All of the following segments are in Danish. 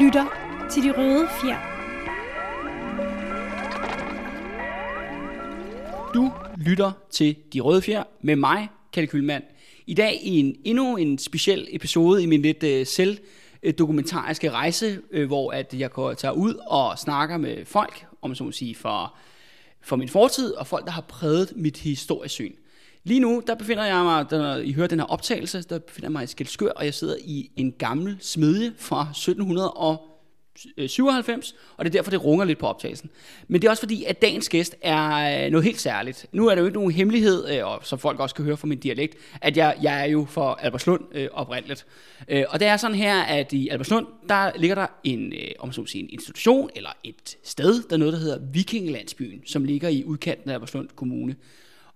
lytter til De Røde Fjer. Du lytter til De Røde Fjer med mig, Kalle Kylmand. I dag i en endnu en speciel episode i min lidt øh, uh, selv dokumentariske rejse, uh, hvor at jeg går tager ud og snakker med folk, om så må sige, for, for min fortid, og folk, der har præget mit historiesyn. Lige nu, der befinder jeg mig, når I hører den her optagelse, der befinder jeg mig i Skelskør, og jeg sidder i en gammel smedje fra 1797, og det er derfor, det runger lidt på optagelsen. Men det er også fordi, at dagens gæst er øh, noget helt særligt. Nu er det jo ikke nogen hemmelighed, øh, og som folk også kan høre fra min dialekt, at jeg, jeg er jo fra Albertslund øh, oprindeligt. Øh, og det er sådan her, at i Albertslund, der ligger der en, øh, om så sige, en institution, eller et sted, der er noget, der hedder Vikingelandsbyen, som ligger i udkanten af Albertslund Kommune.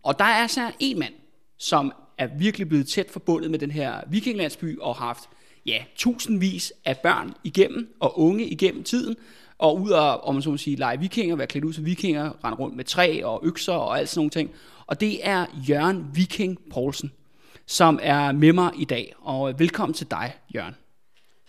Og der er så en mand, som er virkelig blevet tæt forbundet med den her vikinglandsby og har haft ja, tusindvis af børn igennem og unge igennem tiden, og ud af, om man så må sige, lege vikinger, være klædt ud som vikinger, rende rundt med træ og økser og alt sådan nogle ting. Og det er Jørgen Viking Poulsen, som er med mig i dag. Og velkommen til dig, Jørgen.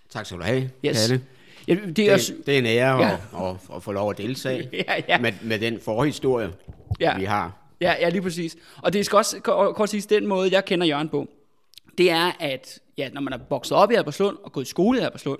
Tak skal du have, Yes. Kalle. Ja, det er Det, også, det er en ære Ja. at, at, at få lov at deltage Ja, ja. Med, med den forhistorie, ja. vi har. Ja, ja, lige præcis. Og det skal også kort sige, den måde, jeg kender Jørgen på, det er, at ja, når man er vokset op i Alberslund og gået i skole i Alberslund,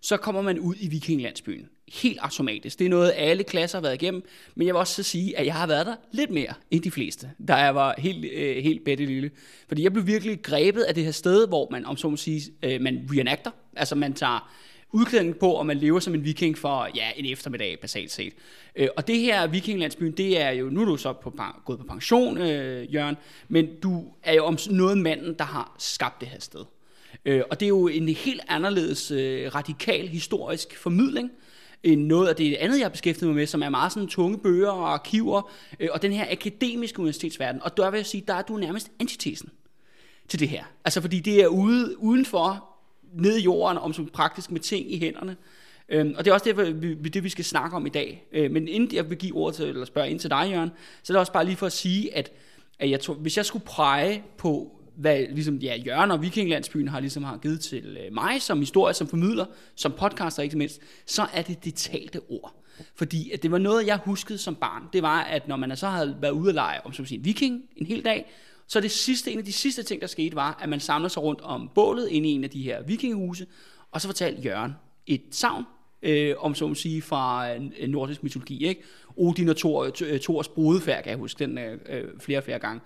så kommer man ud i Vikinglandsbyen. Helt automatisk. Det er noget, alle klasser har været igennem. Men jeg vil også så sige, at jeg har været der lidt mere end de fleste, da jeg var helt, øh, helt bedre lille. Fordi jeg blev virkelig grebet af det her sted, hvor man, om så må sige, øh, man reenactor. Altså man tager udklædning på, og man lever som en viking for ja, en eftermiddag, basalt set. Øh, og det her vikinglandsbyen, det er jo, nu er du så på, gået på pension, øh, Jørgen, men du er jo om noget manden, der har skabt det her sted. Øh, og det er jo en helt anderledes øh, radikal historisk formidling, end noget af det andet, jeg har beskæftiget mig med, som er meget sådan tunge bøger og arkiver, øh, og den her akademiske universitetsverden. Og der vil jeg sige, der er du nærmest antitesen til det her. Altså fordi det er ude, udenfor, ned i jorden, om som praktisk med ting i hænderne. Øhm, og det er også det, vi, det, vi skal snakke om i dag. Øh, men inden jeg vil give ordet til, eller spørge ind til dig, Jørgen, så er det også bare lige for at sige, at, at jeg tror, hvis jeg skulle præge på, hvad ligesom, ja, Jørgen og Vikinglandsbyen har, ligesom har givet til øh, mig som historie, som formidler, som podcaster ikke mindst, så er det det talte ord. Fordi at det var noget, jeg huskede som barn. Det var, at når man så havde været ude at lege om som sige, viking en hel dag, så det sidste, en af de sidste ting, der skete, var, at man samlede sig rundt om bålet inde i en af de her vikingehuse, og så fortalte Jørgen et savn, øh, om så at sige, fra øh, nordisk mytologi. Ikke? Odin og Thor, øh, Thors brudefærd, kan jeg huske den øh, øh, flere og flere gange.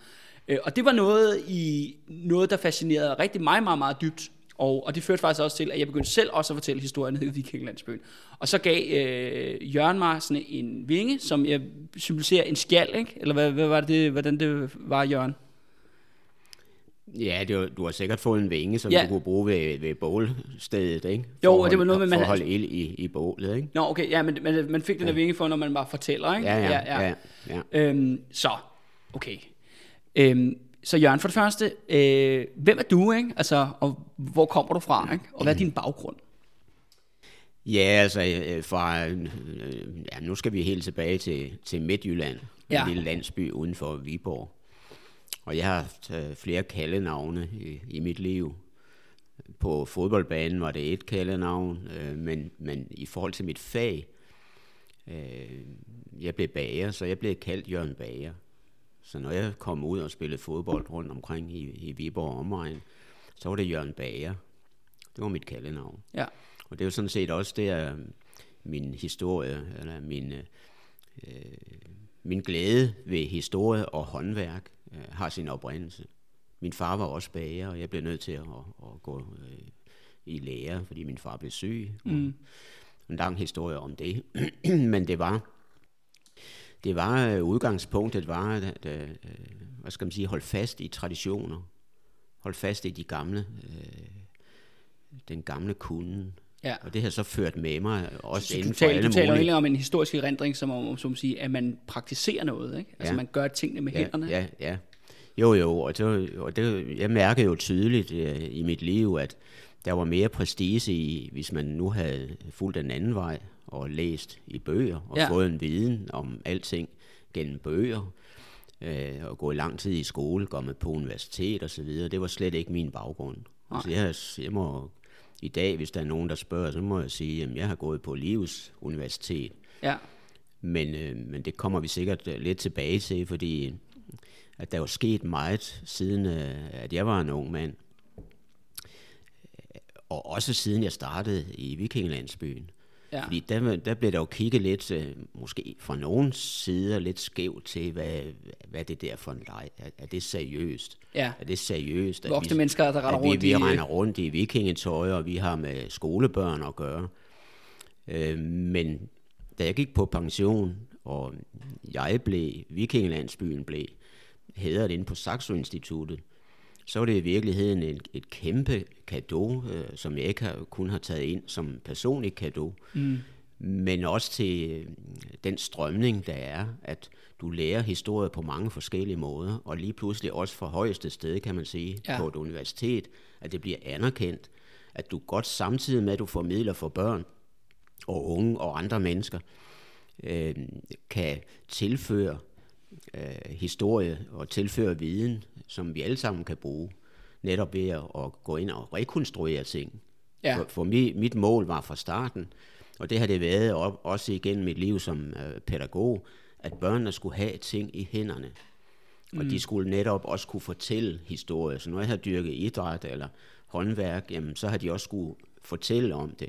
Øh, og det var noget, i, noget, der fascinerede rigtig mig meget, meget dybt. Og, og det førte faktisk også til, at jeg begyndte selv også at fortælle historien i Vikinglandsbyen. Og så gav øh, Jørgen mig sådan en vinge, som jeg symboliserer en skjald, ikke? Eller hvad, hvad var det, hvordan det var, Jørgen? Ja, det var, du har sikkert fået en vinge, som Ja. ja. du kunne bruge ved, ved bålstedet, ikke? Jo, For og at det var noget med, man For at holde ild i, i bålet, ikke? Nå, okay, ja, men, men man fik den der vinge for, når man bare fortæller, ikke? Ja, ja, ja. ja. Øhm, så, okay. Øhm, så Jørgen, for det første, øh, hvem er du, ikke? Altså, og hvor kommer du fra, ikke? Og hvad er din baggrund? Ja, altså øh, fra, øh, ja, nu skal vi helt tilbage til, til Midtjylland, Ja. ja. en lille landsby uden for Viborg. Og jeg har haft øh, flere kaldenavne i, i mit liv. På fodboldbanen var det et kaldenavn, øh, men, men i forhold til mit fag, øh, jeg blev bager, så jeg blev kaldt Jørgen Bager. Så når jeg kom ud og spillede fodbold rundt omkring i, i Viborg og omegn, så var det Jørgen Bager. Det var mit kaldenavn. Ja, Og det er jo sådan set også der, min historie, eller min, øh, min glæde ved historie og håndværk øh, har sin oprindelse. Min far var også bager, og jeg blev nødt til at, at gå øh, i lære, fordi min far blev syg. Mm. En lang historie om det. Men det var, det var øh, udgangspunktet var, at, øh, hvad skal man sige, holde fast i traditioner. Hold fast i de gamle, øh, den gamle kunden. ja. Og det har så ført med mig også Så inden for alle du taler jo mulige... om en historisk erindring, som, om, som siger, at man praktiserer noget, ikke? Altså, Ja. man gør tingene med hænderne. Ja, ja, ja. Jo, jo, og, det, og det, jeg mærkede jo tydeligt øh, i mit liv, at der var mere prestige i, hvis man nu havde fulgt den anden vej og læst i bøger og Ja. fået en viden om alting gennem bøger, øh, og gå i lang tid i skole, gå med på universitet og så videre. Det var slet ikke min baggrund. Altså, jeg, jeg må I dag, hvis der er nogen, der spørger, så må jeg sige, at jeg har gået på Livs Universitet. Ja. Men, øh, men det kommer vi sikkert øh, lidt tilbage til, fordi at der er jo sket meget, siden øh, at jeg var en ung mand. Og også siden jeg startede i Vikinglandsbyen. Ja. Fordi der, der blev der jo kigget lidt, øh, måske fra nogen sider lidt skævt til, hvad, hvad det der for en leg. Er, er det seriøst? Ja. Er det seriøst? at Voksne vi- mennesker, der render vi, rundt vi i- render rundt i vikingetøj, og vi har med skolebørn at gøre. Øh, men da jeg gik på pension, og jeg blev, Vikingelandsbyen blev hædret inde på Saxo Instituttet, så var det i virkeligheden et, et kæmpe kado, øh, som jeg ikke har, kun har taget ind som personlig kado, mm. men også til øh, den strømning, der er, at du lærer historie på mange forskellige måder, og lige pludselig også fra højeste sted, kan man sige, ja. på et universitet, at det bliver anerkendt, at du godt samtidig med, at du formidler for børn og unge og andre mennesker, øh, kan tilføre øh, historie og tilføre viden, som vi alle sammen kan bruge, netop ved at, at gå ind og rekonstruere ting. Ja. For, for mit, mit mål var fra starten, og det har det været op, også igennem mit liv som øh, pædagog, at børnene skulle have ting i hænderne. Og Mm. de skulle netop også kunne fortælle historie. Så når jeg har dyrket idræt eller håndværk, jamen, så har de også skulle fortælle om det.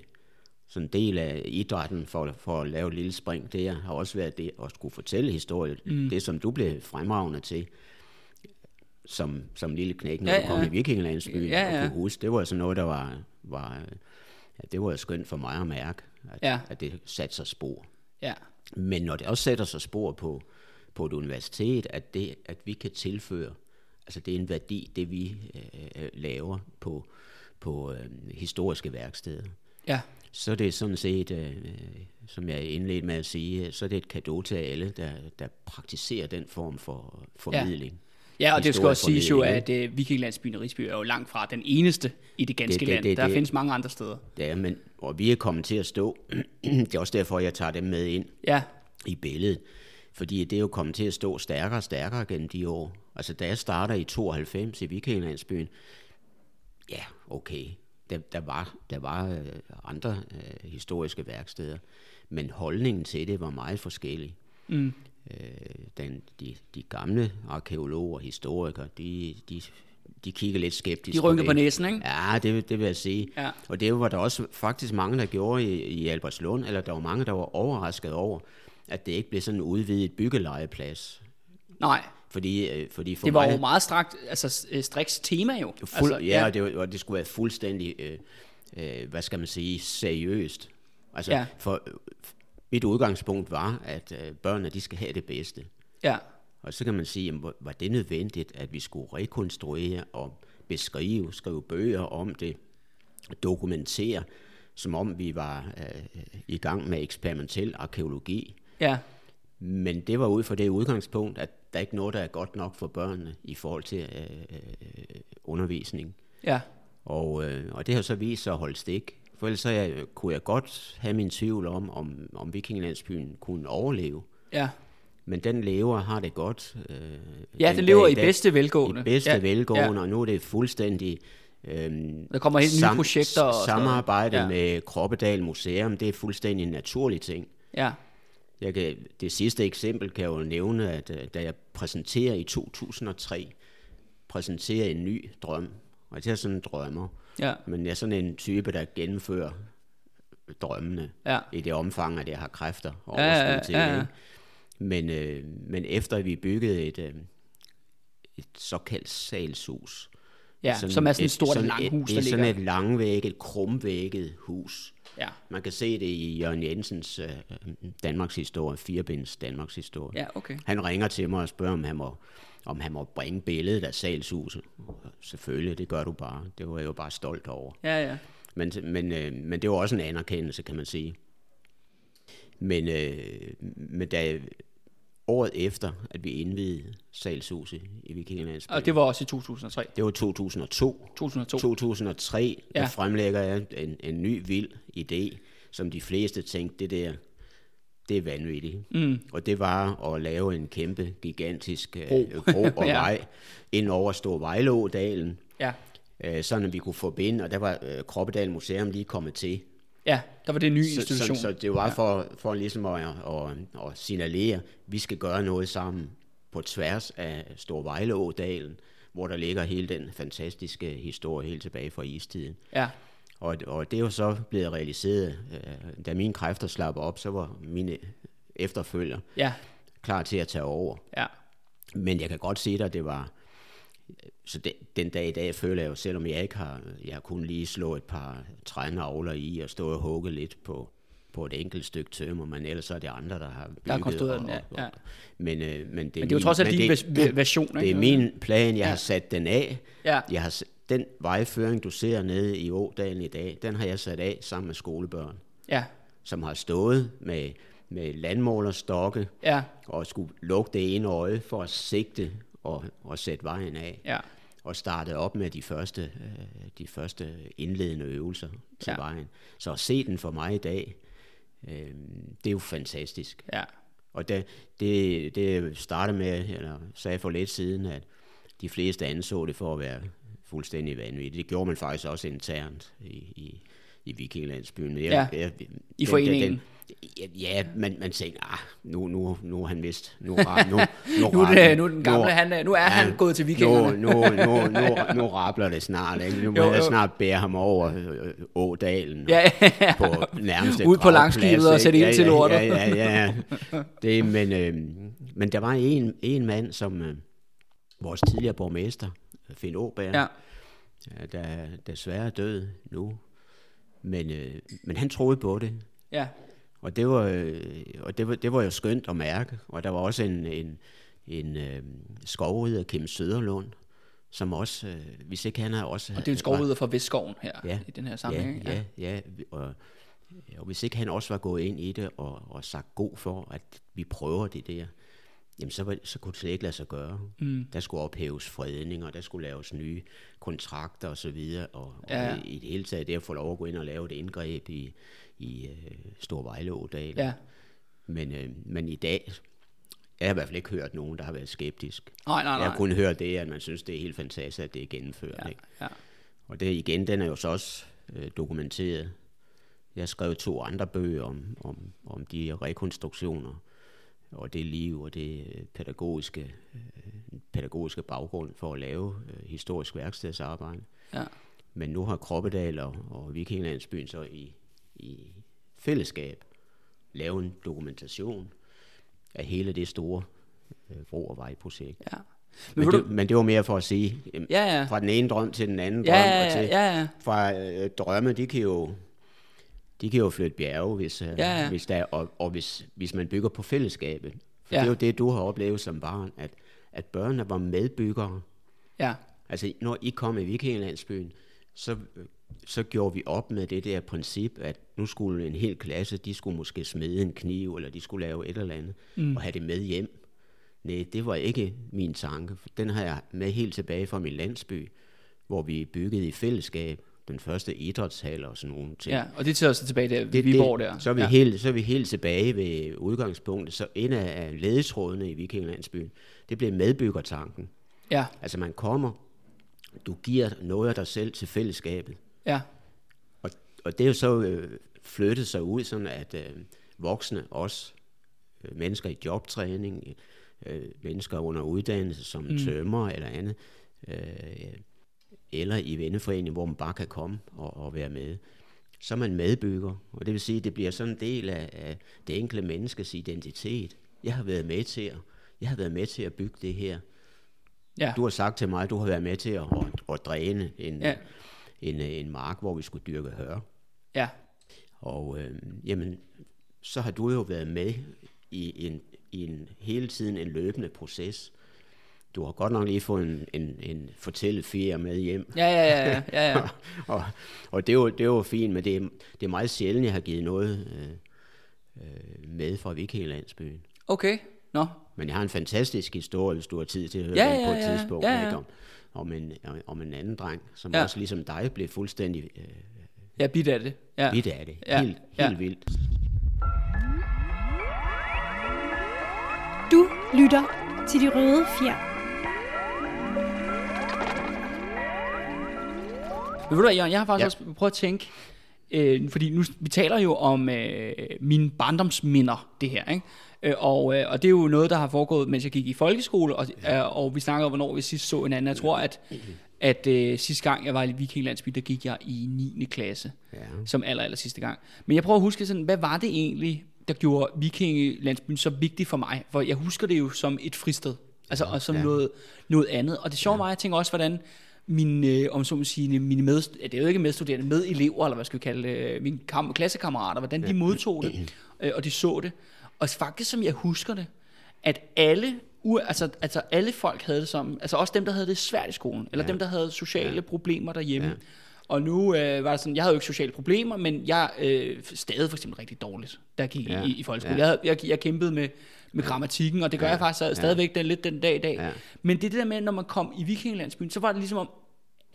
Så en del af idrætten for, for at lave et lille spring, det har også været det at skulle fortælle historie. Mm. Det, som du blev fremragende til som, som lille knæk, når Ja, ja, du kom ja. i Vikingelandsbyen Ja, ja. og kunne huske. Det var sådan noget, der var, var ja, det var skønt for mig at mærke, at, Ja. at det satte sig spor. Ja. Men når det også sætter sig spor på, på et universitet, at, det, at vi kan tilføre, altså det er en værdi, det vi øh, øh, laver på, på øh, historiske værksteder, Ja. Så er det sådan set, øh, som jeg indledte med at sige, så er det et kado til alle, der, der praktiserer den form for formidling. Ja, og det skal også siges jo, at uh, Vikinglandsbyen i Risby er jo langt fra den eneste i det ganske Det- det- land. det- Der det- findes mange andre steder. Ja, men, og vi er kommet til at stå, det er også derfor, jeg tager dem med ind Ja, i billedet, fordi det er jo kommet til at stå stærkere og stærkere gennem de år. Altså da jeg starter i 92 i Vikinglandsbyen, ja, okay, der, der var, der var øh, andre øh, historiske værksteder, men holdningen til det var meget forskellig. Mm. Øh, den, de, de gamle arkeologer og historikere, de, de, de kigger lidt skeptisk de rynkede på det. næsen, ikke? Ja, det, det vil jeg sige. Ja. Og det var der også faktisk mange, der gjorde i, i Albertslund, eller der var mange, der var overrasket over, at det ikke blev sådan en udvidet byggelejeplads. Nej, Fordi, øh, fordi for det var mig, jo meget strakt, altså øh, striks tema jo. fuld, altså, ja, og det, var- og det skulle være fuldstændig, øh, øh, hvad skal man sige, seriøst. Altså, Ja. ja. for mit udgangspunkt var, at øh, børnene, de skal have det bedste. ja. Og så kan man sige, jamen, var det nødvendigt, at vi skulle rekonstruere og beskrive, skrive bøger om det, dokumentere, som om vi var øh, i gang med eksperimentel arkeologi. Ja, Men det var ud fra det udgangspunkt, at der ikke er noget, der er godt nok for børnene i forhold til øh, øh, undervisning. ja, Og, øh, og det har så vist sig at holde stik. For ellers så jeg, kunne jeg godt have min tvivl om, om, om Vikinglandsbyen kunne overleve. ja. Men den lever har det godt. Øh, Ja, den den lever dag i bedste velgående. I bedste Ja, velgående, ja. og nu er det fuldstændig... Øhm, Der kommer helt nye projekter og. Samarbejde ja. med Kroppedal Museum, det er fuldstændig en naturlig ting. Ja, Jeg kan, det sidste eksempel kan jeg jo nævne, at øh, da jeg præsenterer i 2003, præsenterer en ny drøm, og det er sådan en drømmer, ja, men jeg er sådan en type, der gennemfører drømmene ja. i det omfang, at jeg har kræfter og Ja, ja, overskud til ja, ja. ikke? Men, øh, men efter vi byggede et, øh, et såkaldt salshus, Ja, som er sådan et stort sådan langhus, et, der Det er sådan ligger. et langvægget, krumvægget hus. Ja, Man kan se det i Jørgen Jensens øh, Danmarks historie, firebinds Danmarks historie. ja, okay. Han ringer til mig og spørger, om han må, om han må bringe billedet af salshuset. Selvfølgelig, det gør du bare. Det var jeg jo bare stolt over. Ja, ja. Men, men, øh, men det var også en anerkendelse, kan man sige. Men, øh, men da året efter, at vi indvidede salshuset i Vikingerlandsbyen, Og det var også i 2003. det var 2002. 2002. 2003, Ja. der fremlægger jeg en, en ny vild idé, som de fleste tænkte, det der, det er vanvittigt. Mm. Og det var at lave en kæmpe, gigantisk øh, Bro. bro og Ja. vej ind over Stor Vejlådalen, Ja, øh, sådan at vi kunne forbinde, og der var øh, Kroppedal Museum lige kommet til. Ja, der var det en ny Så, institution. så, så det var for, for ligesom at, at, at signalere, at vi skal gøre noget sammen på tværs af Storvejleådalen, hvor der ligger hele den fantastiske historie helt tilbage fra istiden. Ja, Og, og det er jo så blevet realiseret. Øh, Da mine kræfter slap op, så var mine efterfølger ja, klar til at tage over. ja. Men jeg kan godt se dig, at det var... Så den, den dag i dag føler jeg jo, selvom jeg ikke har... Jeg har kun lige slå et par trænavler i og stå og hugge lidt på, på et enkelt stykke tømmer, men ellers er det andre, der har bygget. Der konstrueret den, ja, ja. men, øh, men, det er Men det er jo trods alt din det- vers- version, Det ikke? er min plan, jeg har sat den af. Ja. Jeg har, den vejføring, du ser nede i Ådalen i dag, den har jeg sat af sammen med skolebørn, Ja, som har stået med, med landmålerstokke ja, og skulle lukke det ene øje for at sigte og, og sætte vejen af. ja. Og starte op med de første, øh, de første indledende øvelser til Ja. vejen. Så at se den for mig i dag, øh, det er jo fantastisk. Ja, Og det, det, det startede med, eller sagde for lidt siden, at de fleste anså det for at være fuldstændig vanvittigt. Det gjorde man faktisk også internt i, i, i Vikinglandsbyen. Men Ja, i foreningen. ja, ja, man, man tænkte, ah, nu, nu, nu er han vist, nu, ra- nu, nu, Nu er det- nu er den gamle, han er- nu er han gået til nu, vikingerne. nu, nu, nu, nu rabler det snart, ikke? Nu må Jo, jeg jo. snart bære ham over øh, Ådalen. og- ja, ja. på nærmeste Ud på langskibet og sætte ild til lortet. Ja, ja, ja, ja. Det, men, øh, men der var en, en mand, som øh, vores tidligere borgmester, Finn Åberg, ja. ja. der er desværre død nu. Men, øh, men han troede på det. ja. Og det var, øh, og det var, det var jo skønt at mærke. Og der var også en, en, en øh, skovrider, Kim Søderlund, som også, øh, hvis ikke han har også... Og det er en skovrider fra Vestskoven her Ja. i den her sammenhæng. Ja, ja, ja. Og, og hvis ikke han også var gået ind i det og, og sagt god for, at vi prøver det der, jamen så, var, så kunne det slet ikke lade sig gøre. Mm. Der skulle ophæves fredninger, der skulle laves nye kontrakter osv., og, så videre, og, Ja, ja. og i det hele taget det at få lov at gå ind og lave et indgreb i, i uh, Storvejleådal. Ja. Men, øh, men i dag, jeg har i hvert fald ikke hørt nogen, der har været skeptisk. Nej, nej, Jeg nej. har kun hørt det, at man synes, det er helt fantastisk, at det er gennemført. Ja, Ikke? ja. Og det igen, den er jo så også øh, dokumenteret. Jeg har skrevet to andre bøger om, om, om de rekonstruktioner, og det liv og det øh, pædagogiske, øh, pædagogiske baggrund for at lave øh, historisk værkstedsarbejde. Ja. Men nu har Kroppedal og, og Vikinglandsbyen så i, i fællesskab lavet en dokumentation af hele det store øh, bro- og vejprojekt. ja. Men, ved det, du- men det var mere for at sige, jamen, Ja, ja. fra den ene drøm til den anden Ja, drøm, ja, og ja, til, ja, ja. fra øh, drømme, de kan jo de kan jo flytte bjerge, hvis, øh, Ja, ja. hvis der, og, og hvis, hvis man bygger på fællesskabet. For Ja. det er jo det, du har oplevet som barn, at, at børnene var medbyggere. Ja, Altså, når I kom i Vikingelandsbyen, så, så gjorde vi op med det der princip, at nu skulle en hel klasse, de skulle måske smede en kniv, eller de skulle lave et eller andet, mm. og have det med hjem. Nej, det var ikke min tanke. Den har jeg med helt tilbage fra min landsby, hvor vi byggede i fællesskab den første idrætshal og sådan nogle ting. ja. Og det tager os tilbage der, Det, Viborg der. Så er, vi ja. helt, så er vi helt tilbage ved udgangspunktet. Så en af ledetrådene i Vikingelandsbyen, det blev medbyggertanken. Ja, Altså man kommer, du giver noget af dig selv til fællesskabet. Ja, Og, og det er jo så øh, flyttet sig ud, sådan at øh, voksne, også øh, mennesker i jobtræning, øh, mennesker under uddannelse som mm. tømmer eller andet, øh, eller i venneforening, hvor man bare kan komme og, og være med, så er man medbygger. Og det vil sige, at det bliver sådan en del af, af det enkelte menneskes identitet. Jeg har været med til at, jeg har været med til at bygge det her. ja. Du har sagt til mig, at du har været med til at, at, at dræne en, Ja. En, en mark, hvor vi skulle dyrke hør. Ja, Og øh, jamen, så har du jo været med i en, i en hele tiden en løbende proces. Du har godt nok lige fået en, en, en fortælleferie med hjem. ja, ja, ja, ja, ja, ja. og, og det er jo, det er jo fint, men det er, det er meget sjældent, jeg har givet noget øh, øh, med fra Vikingelandsbyen. Okay, nå. Men jeg har en fantastisk historie, hvis du har tid til at høre Ja, den på et ja, tidspunkt. ja, ja. Ikke? Om, om, en, om en anden dreng, som Ja. ja. også ligesom dig blev fuldstændig øh, Ja, bit af det. Ja. bidt af det. Ja, Helt, ja. helt vildt. Du lytter til de røde fjer. Men ved du hvad, Jørgen, jeg har faktisk Ja. ja. også prøvet at tænke, øh, fordi nu, vi taler jo om øh, mine barndomsminder, det her, ikke? Øh, og, øh, og det er jo noget, der har foregået, mens jeg gik i folkeskole, og, ja. øh, og vi snakker om, hvornår vi sidst så hinanden. Jeg tror, at, at øh, sidste gang, jeg var i Viking Landsby, der gik jeg i 9. klasse, Ja. som aller, aller sidste gang. Men jeg prøver at huske sådan, hvad var det egentlig, der gjorde Viking Landsbyen så vigtig for mig? For jeg husker det jo som et fristed, altså og som ja. noget, noget andet. Og det sjove var, jeg tænker også, hvordan mine, om så må sige, mine med, det er jo ikke medstuderende, medelever, eller hvad skal vi kalde det, mine kam, klassekammerater, hvordan de modtog det, og de så det. Og faktisk, som jeg husker det, at alle, u- altså, altså alle folk havde det som, altså også dem, der havde det svært i skolen, eller Ja. dem, der havde sociale Ja. problemer derhjemme. Ja. Og nu øh, var det sådan, jeg havde jo ikke sociale problemer, men jeg øh, stadig for eksempel rigtig dårligt, jeg gik Ja. ja. i, i folkeskole. Ja. Ja. Jeg, jeg, jeg kæmpede med, med grammatikken, og det gør Ja. jeg faktisk stadig- stadigvæk den, lidt den dag i dag. Ja. Men det det der med, når man kom i Vikingelandsbyen, så var det ligesom om,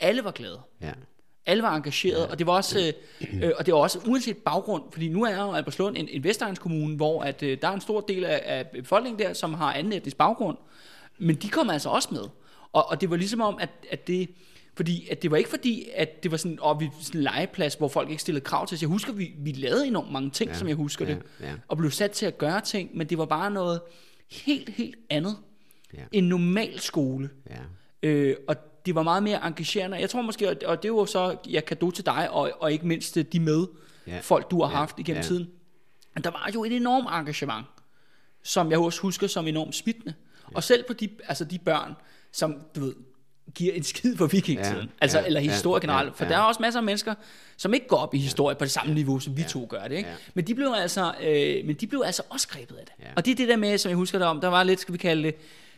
alle var glade. Ja. Alle var engageret, ja. og det var også, øh, øh, og det var også uanset baggrund, fordi nu er jo Albertslund en, en Vestegns-kommune, hvor at, øh, der er en stor del af, af befolkningen der, som har anden etnisk baggrund, men de kom altså også med. Og, og det var ligesom om, at, at det, fordi at det var ikke fordi, at det var sådan, og vi sådan en legeplads, hvor folk ikke stillede krav til os. Jeg husker, vi, vi lavede enormt mange ting, ja. som jeg husker ja, det, ja. og blev sat til at gøre ting, men det var bare noget helt, helt andet. Ja. En normal skole. Ja. Øh, og det var meget mere engagerende. Jeg tror måske, og det- det var så, jeg kan til dig, og, og ikke mindst øh, de med Ja. folk, du har Ja. haft igennem Ja. tiden. Der var jo et enormt engagement, som jeg også husker som enormt smittende. Og selv på de, altså de børn, som du ved, giver en skid for vikingtiden, Ja. altså, Ja. eller Ja. historie generelt, Ja. for Ja. der er også masser af mennesker, som ikke går op i historie på det samme niveau, som vi to gør det, ikke? Ja. Men de blev altså, øh, men de blev altså også grebet af det. Ja. Og det er det der med, som jeg husker det om, der var lidt, skal vi kalde det,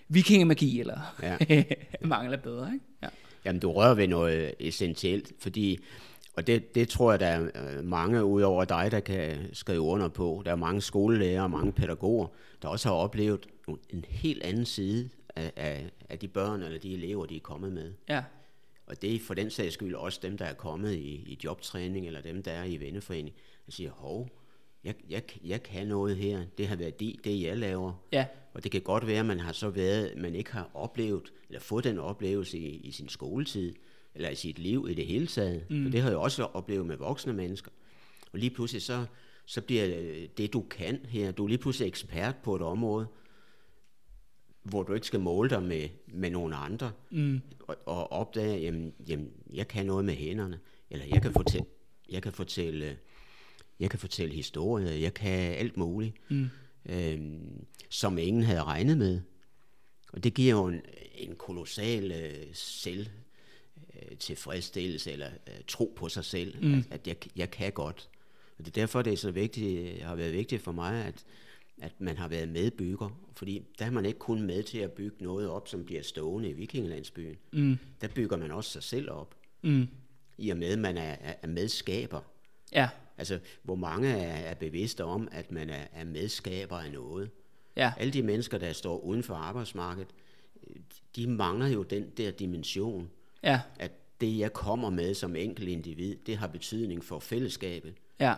vikingemagi, eller Ja. mangel af bedre, ikke? Ja. Jamen, du rører ved noget essentielt, fordi, og det, det tror jeg, der er øh, mange ud over dig, der kan skrive under på. Der er mange skolelærer og mange pædagoger, der også har oplevet en helt anden side af, af, af de børn eller de elever, de er kommet med. Ja. Og det er for den sags skyld også dem, der er kommet i, i jobtræning, eller dem, der er i venneforening, og siger, hov, jeg, jeg, jeg kan noget her, det har været det, det jeg laver. Ja. Og det kan godt være, at man har så været, man ikke har oplevet, eller fået den oplevelse i, i sin skoletid, eller i sit liv i det hele taget. Mm. Og det har jeg også oplevet med voksne mennesker. Og lige pludselig så, så bliver det, du kan her, du er lige pludselig ekspert på et område, hvor du ikke skal måle dig med, med nogle andre, mm. og, og opdage, jamen, jamen, jeg kan noget med hænderne, eller jeg kan fortælle, jeg kan fortælle, jeg kan fortælle historier, jeg kan alt muligt, mm. Øhm, som ingen havde regnet med. Og det giver jo en, en kolossal øh, selv øh, tilfredsstillelse, eller øh, tro på sig selv, mm. at, at jeg, jeg kan godt. Og det er derfor, det er så vigtigt, har været vigtigt for mig, at, at man har været medbygger, fordi der er man ikke kun med til at bygge noget op, som bliver stående i Vikingelandsbyen. Mm. Der bygger man også sig selv op, Mm. i og med, at man er, er er medskaber. Ja. Altså, hvor mange er, er bevidste om, at man er, er medskaber af noget. Ja. Alle de mennesker, der står uden for arbejdsmarkedet, de mangler jo den der dimension, Ja. at det, jeg kommer med som enkelt individ, det har betydning for fællesskabet. Ja.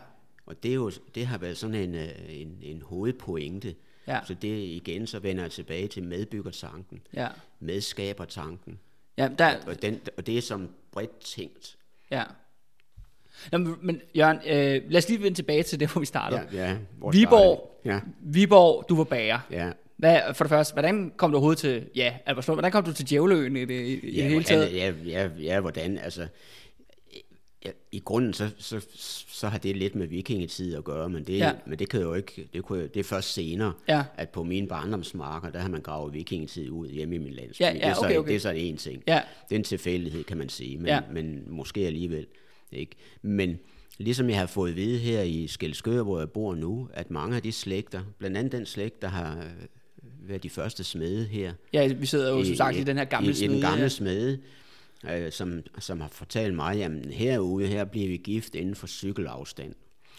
Og det, er jo, det har været sådan en, øh, en, en hovedpointe. Ja. Så det igen, så vender jeg tilbage til medbyggertanken, Ja. medskabertanken. Ja, der, Og, den, og det er som bredt tænkt. ja. Nå, men, Jørgen, øh, lad os lige vende tilbage til det, hvor vi startede. Ja, ja. Hvor Viborg, starter Viborg, du var bager. Ja. Hvad, for det første, hvordan kom du overhovedet til, ja, Albertslund, hvordan kom du til Djævleøen i det, i, Ja, det hele taget? ja, ja, ja, hvordan, altså, ja, i grunden, så, så, så har det lidt med vikingetid at gøre, men det, Ja. ja. men det kan jo ikke, det, kunne, det er først senere, Ja. at på mine barndomsmarker, der har man gravet vikingetid ud hjemme i min landsby. Ja, ja, det, er så, okay, okay. det er så en ting. Ja. Det er en tilfældighed, kan man sige, men, Ja. ja. men måske alligevel ikke. Men ligesom jeg har fået at vide her i Skelskør, hvor jeg bor nu, at mange af de slægter, blandt andet den slægt, der har øh, været de første smede her, Ja, vi sidder jo som sagt i, den her gamle i, smede. I den gamle ja. smede, øh, som, som har fortalt mig, jamen herude, her bliver vi gift inden for cykelafstand.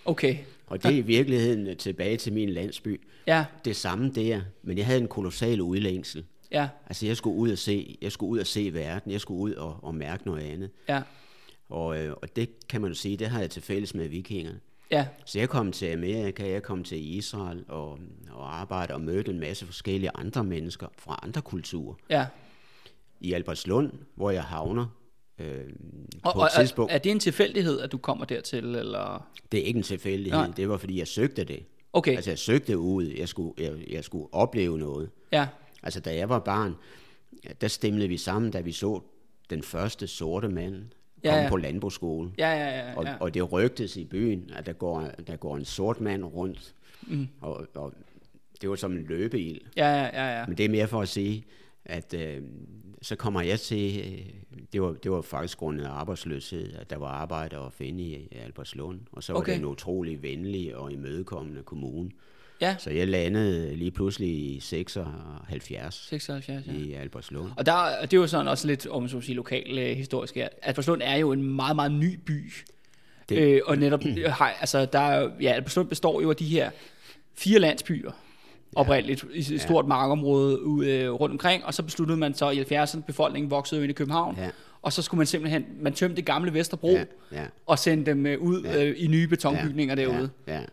Okay, Og det er i virkeligheden øh, tilbage til min landsby. ja, Det samme der, men jeg havde en kolossal udlængsel. ja, Altså jeg skulle ud og se, jeg skulle ud og se verden, jeg skulle ud og, og mærke noget andet. ja, Og, øh, og det kan man jo sige, det har jeg til fælles med vikingerne. ja, Så jeg kom til Amerika, jeg kom til Israel og, og arbejdede og mødte en masse forskellige andre mennesker fra andre kulturer. ja, I Albertslund, hvor jeg havner, øh, Og, på og, et tidspunkt. er, er det en tilfældighed, at du kommer dertil, eller? Det er ikke en tilfældighed, Nej. det var fordi jeg søgte det. Okay, Altså jeg søgte ud, jeg skulle, jeg, jeg skulle opleve noget. ja, Altså da jeg var barn, der stemlede vi sammen, da vi så den første sorte mand Ja, komme ja. på landbrugsskolen. ja, ja, ja, Og, ja. og det rygtes i byen, at der går, der går en sort mand rundt. Mm. Og, og det var som en løbeild. ja, ja, ja, ja. Men det er mere for at sige, at øh, så kommer jeg til, øh, det, var, det var faktisk grundet af arbejdsløshed, at der var arbejde at finde i Albertslund. Og så var Okay. det en utrolig venlig og imødekommende kommune. Ja, Så jeg landede lige pludselig i 76 76, ja. i Albertslund. Og der, det er jo sådan også lidt, om man så sige, lokal øh, historisk her. Albertslund er jo en meget, meget ny by. Det, øh, og netop, har, altså, der er, ja, Albertslund består jo af de her fire landsbyer, oprindeligt, i et stort markområde ude, øh, rundt omkring, og så besluttede man så i 70'erne, befolkningen voksede jo ind i København, Ja. og så skulle man simpelthen, man tømte det gamle Vesterbro, Ja, ja. og sendte dem øh, ud Ja. øh, i nye betonbygninger derude. Ja, ja.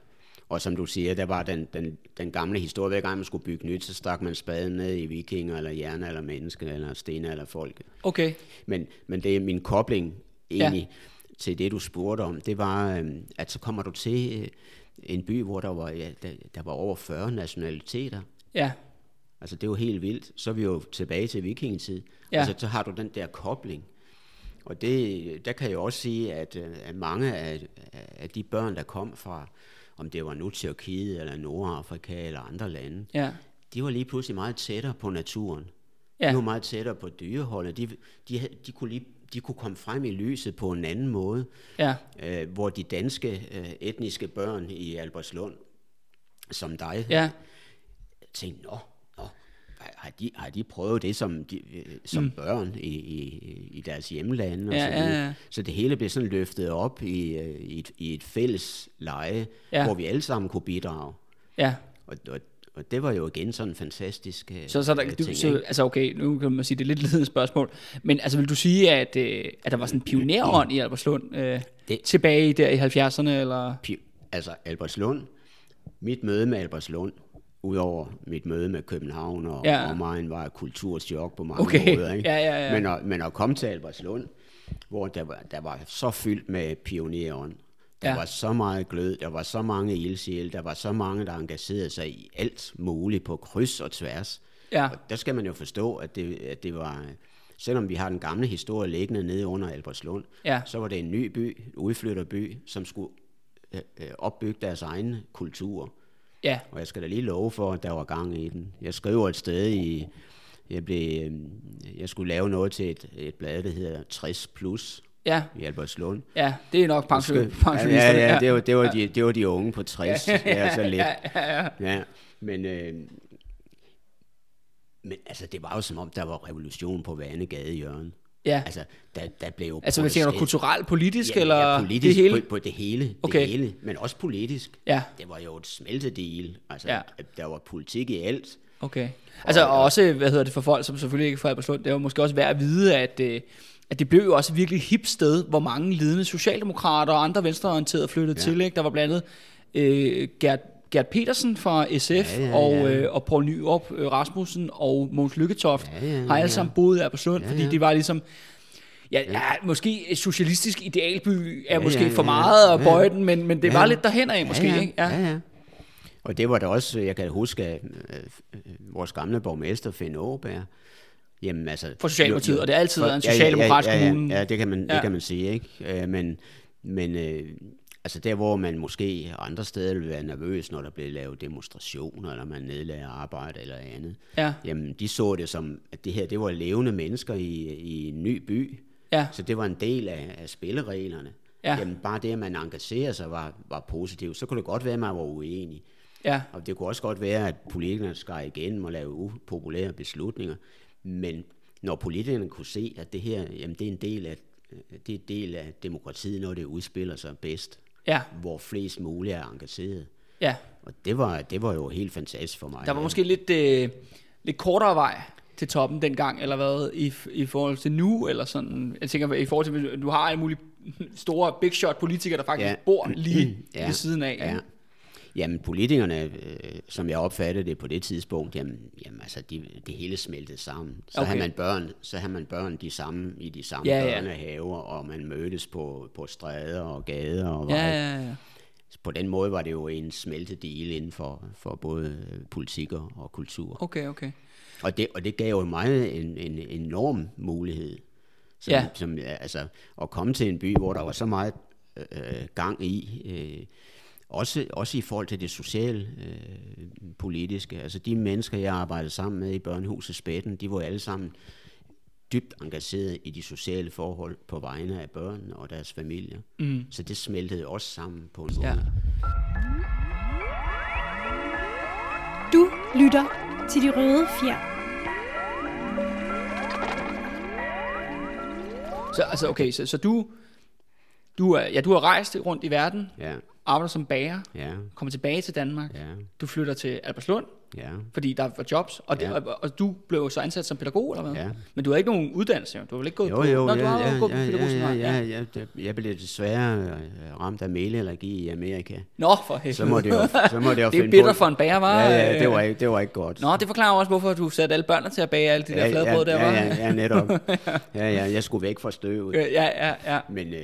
Og som du siger, der var den, den, den gamle historie, hver gang man skulle bygge nyt, så stak man spaden ned i vikinger, eller jern, eller mennesker, eller sten, eller folk. Okay, Men, men det er min kobling egentlig ja. til det, du spurgte om, det var, øhm, at så kommer du til øh, en by, hvor der var, ja, der, der var over 40 nationaliteter. ja, Altså det er jo helt vildt. Så er vi jo tilbage til vikingetid. Ja. Altså så har du den der kobling. Og det, der kan jeg også sige, at, øh, at mange af, af de børn, der kom fra, om det var nu Tyrkiet, eller Nordafrika, eller andre lande, ja, de var lige pludselig meget tættere på naturen. Ja. De var meget tættere på dyreholdet. De, de, de, kunne lige, de kunne komme frem i lyset på en anden måde, ja, øh, hvor de danske øh, etniske børn i Albertslund, som dig, ja, tænkte, nå har, de, har de prøvet det som, de, øh, som mm. børn i, i, i deres hjemlande? Og Ja, så, ja, ja. så det hele blev sådan løftet op i, øh, i, et, i et fælles leje, Ja. hvor vi alle sammen kunne bidrage. ja. Og, og, og det var jo igen sådan en fantastisk øh, Så, så, der, øh, du, ting, så altså okay, nu kan man sige, det er lidt ledende spørgsmål, men altså vil du sige, at, at der var sådan en pionerånd i Albertslund øh, Det- tilbage der i 70'erne, eller? Pi- altså Albertslund, mit møde med Albertslund, udover mit møde med København og, Ja. mig, var kulturchok på mange Okay. måder. Ikke? Ja, ja, ja. Men, at, men at komme til Albertslund, hvor der var, der var så fyldt med pionerånd, der Ja. var så meget glød, der var så mange ildsjæle, der var så mange, der engagerede sig i alt muligt på kryds og tværs. Ja, Og der skal man jo forstå, at det, at det var, selvom vi har den gamle historie liggende nede under Albertslund, Ja. så var det en ny by, udflytterby, som skulle øh, øh, opbygge deres egen kultur. Ja, Og jeg skal da lige love for, at der var gang i den. Jeg skriver et sted i, jeg, blev, øh, jeg skulle lave noget til et, et blad, der hedder 60 plus ja, i Albertslund. ja, det er nok pension, Ja, pensionisterne. ja, ja, det var, det var, de, det var de unge på 60. Ja, ja, så lidt. ja, ja, ja. Ja, men, øh, men altså, det var jo som om, der var revolution på hver andet gadehjørne. Ja. Altså, der, der blev jo Altså, hvad tænker du, kulturelt, politisk, ja, eller ja, politisk, det hele? På, på det hele, det Okay. hele, men også politisk. Ja. Det var jo et smeltedel. Altså, Ja. der var politik i alt. Okay. Altså, og også, hvad hedder det for folk, som selvfølgelig ikke er fra Albertslund, det jo måske også værd at vide, at, øh, at det blev jo også et virkelig hip sted, hvor mange ledende socialdemokrater og andre venstreorienterede flyttede ja. til. Ikke? Der var blandt andet øh, Gert, Gert Petersen fra SF, ja, Ja, ja, ja, og, ja. øh, og Poul Nyrup øh, Rasmussen og Mogens Lykketoft Ja, ja, har alle ja. sammen boet i Albertslund, ja, Ja, fordi ja. det var ligesom... Ja, ja, måske et socialistisk idealby er ja, Ja, måske ja, for ja, meget at ja. bøje den, men, men det Ja. var lidt derhen af måske, ja, ja, ikke? Ja. ja, Og det var da også, jeg kan huske, at øh, vores gamle borgmester, Finn Åberg, Jamen, altså, For Socialdemokratiet, og det har altid været en socialdemokratisk ja, ja, ja, kommune. Ja, det kan man, Ja. det kan man sige, ikke? Øh, Men, men øh, altså der, hvor man måske andre steder vil være nervøs, når der bliver lavet demonstrationer, eller man nedlægger arbejde eller andet, Ja. jamen de så det som, at det her, det var levende mennesker i, i en ny by, Ja. så det var en del af, af spillereglerne. Ja. Jamen bare det, at man engagerer sig, var, var positivt. Så kunne det godt være, at man var uenig. Ja. Og det kunne også godt være, at politikerne skar igen og lave upopulære beslutninger. Men når politikerne kunne se, at det her, jamen det er en del af, det er en del af demokratiet, når det udspiller sig bedst, Ja. hvor flest muligt er engageret. Ja. Og det var, det var jo helt fantastisk for mig. Der var måske lidt, øh, lidt kortere vej til toppen dengang, eller hvad, i, i forhold til nu, eller sådan. Jeg tænker, i forhold til, du har alle mulige store big shot politikere, der faktisk ja. Bor lige. Ja. ved siden af. Ja. Jamen politikerne, øh, som jeg opfattede det på det tidspunkt, jamen, jamen altså, de, det hele smeltede sammen. Så Okay. havde man børn, så havde man børn de samme, i de samme Ja, ja, ja. børnehaver, og man mødtes på, på stræder og gader og Ja, veje. ja, ja. På den måde var det jo en smeltedel inden for, for både øh, politik og, kultur. Okay, okay. Og det, og det gav jo mig en, en enorm mulighed. Som, Ja. som, altså, at komme til en by, hvor der var så meget øh, gang i, øh, også, også i forhold til det sociale, øh, politiske. Altså de mennesker, jeg arbejdede sammen med i børnehuset Spætten, de var alle sammen dybt engageret i de sociale forhold på vegne af børnene og deres familier. Mm. Så det smeltede også sammen på en måde. Ja. Du lytter til de røde fjer. Så, altså, okay, så, så du, du, er, ja, du har rejst rundt i verden, Ja, arbejder som bager, ja, kommer tilbage til Danmark, ja, du flytter til Albertslund, ja. fordi der var jobs, og, det, Ja. og, og du blev så ansat som pædagog, eller hvad? Ja. Men du har ikke nogen uddannelse, jo. du har vel ikke gået Jo, på... jo, Nå, du ja, har ja, gået på ja, ja, ja, ja, ja, jeg blev desværre øh, ramt af mæleallergi i Amerika. Nå, for helvede. Så må det jo, så må det jo det er bitter på- for en bager, var. Ja, ja, det var ikke, det var ikke godt. Nå, det forklarer også, hvorfor du satte alle børnene til at bage alle de der ja, fladbrød ja, der, ja, var. ja, ja, netop. Ja, ja, jeg skulle væk fra støvet. Ja, ja, ja. Men, øh,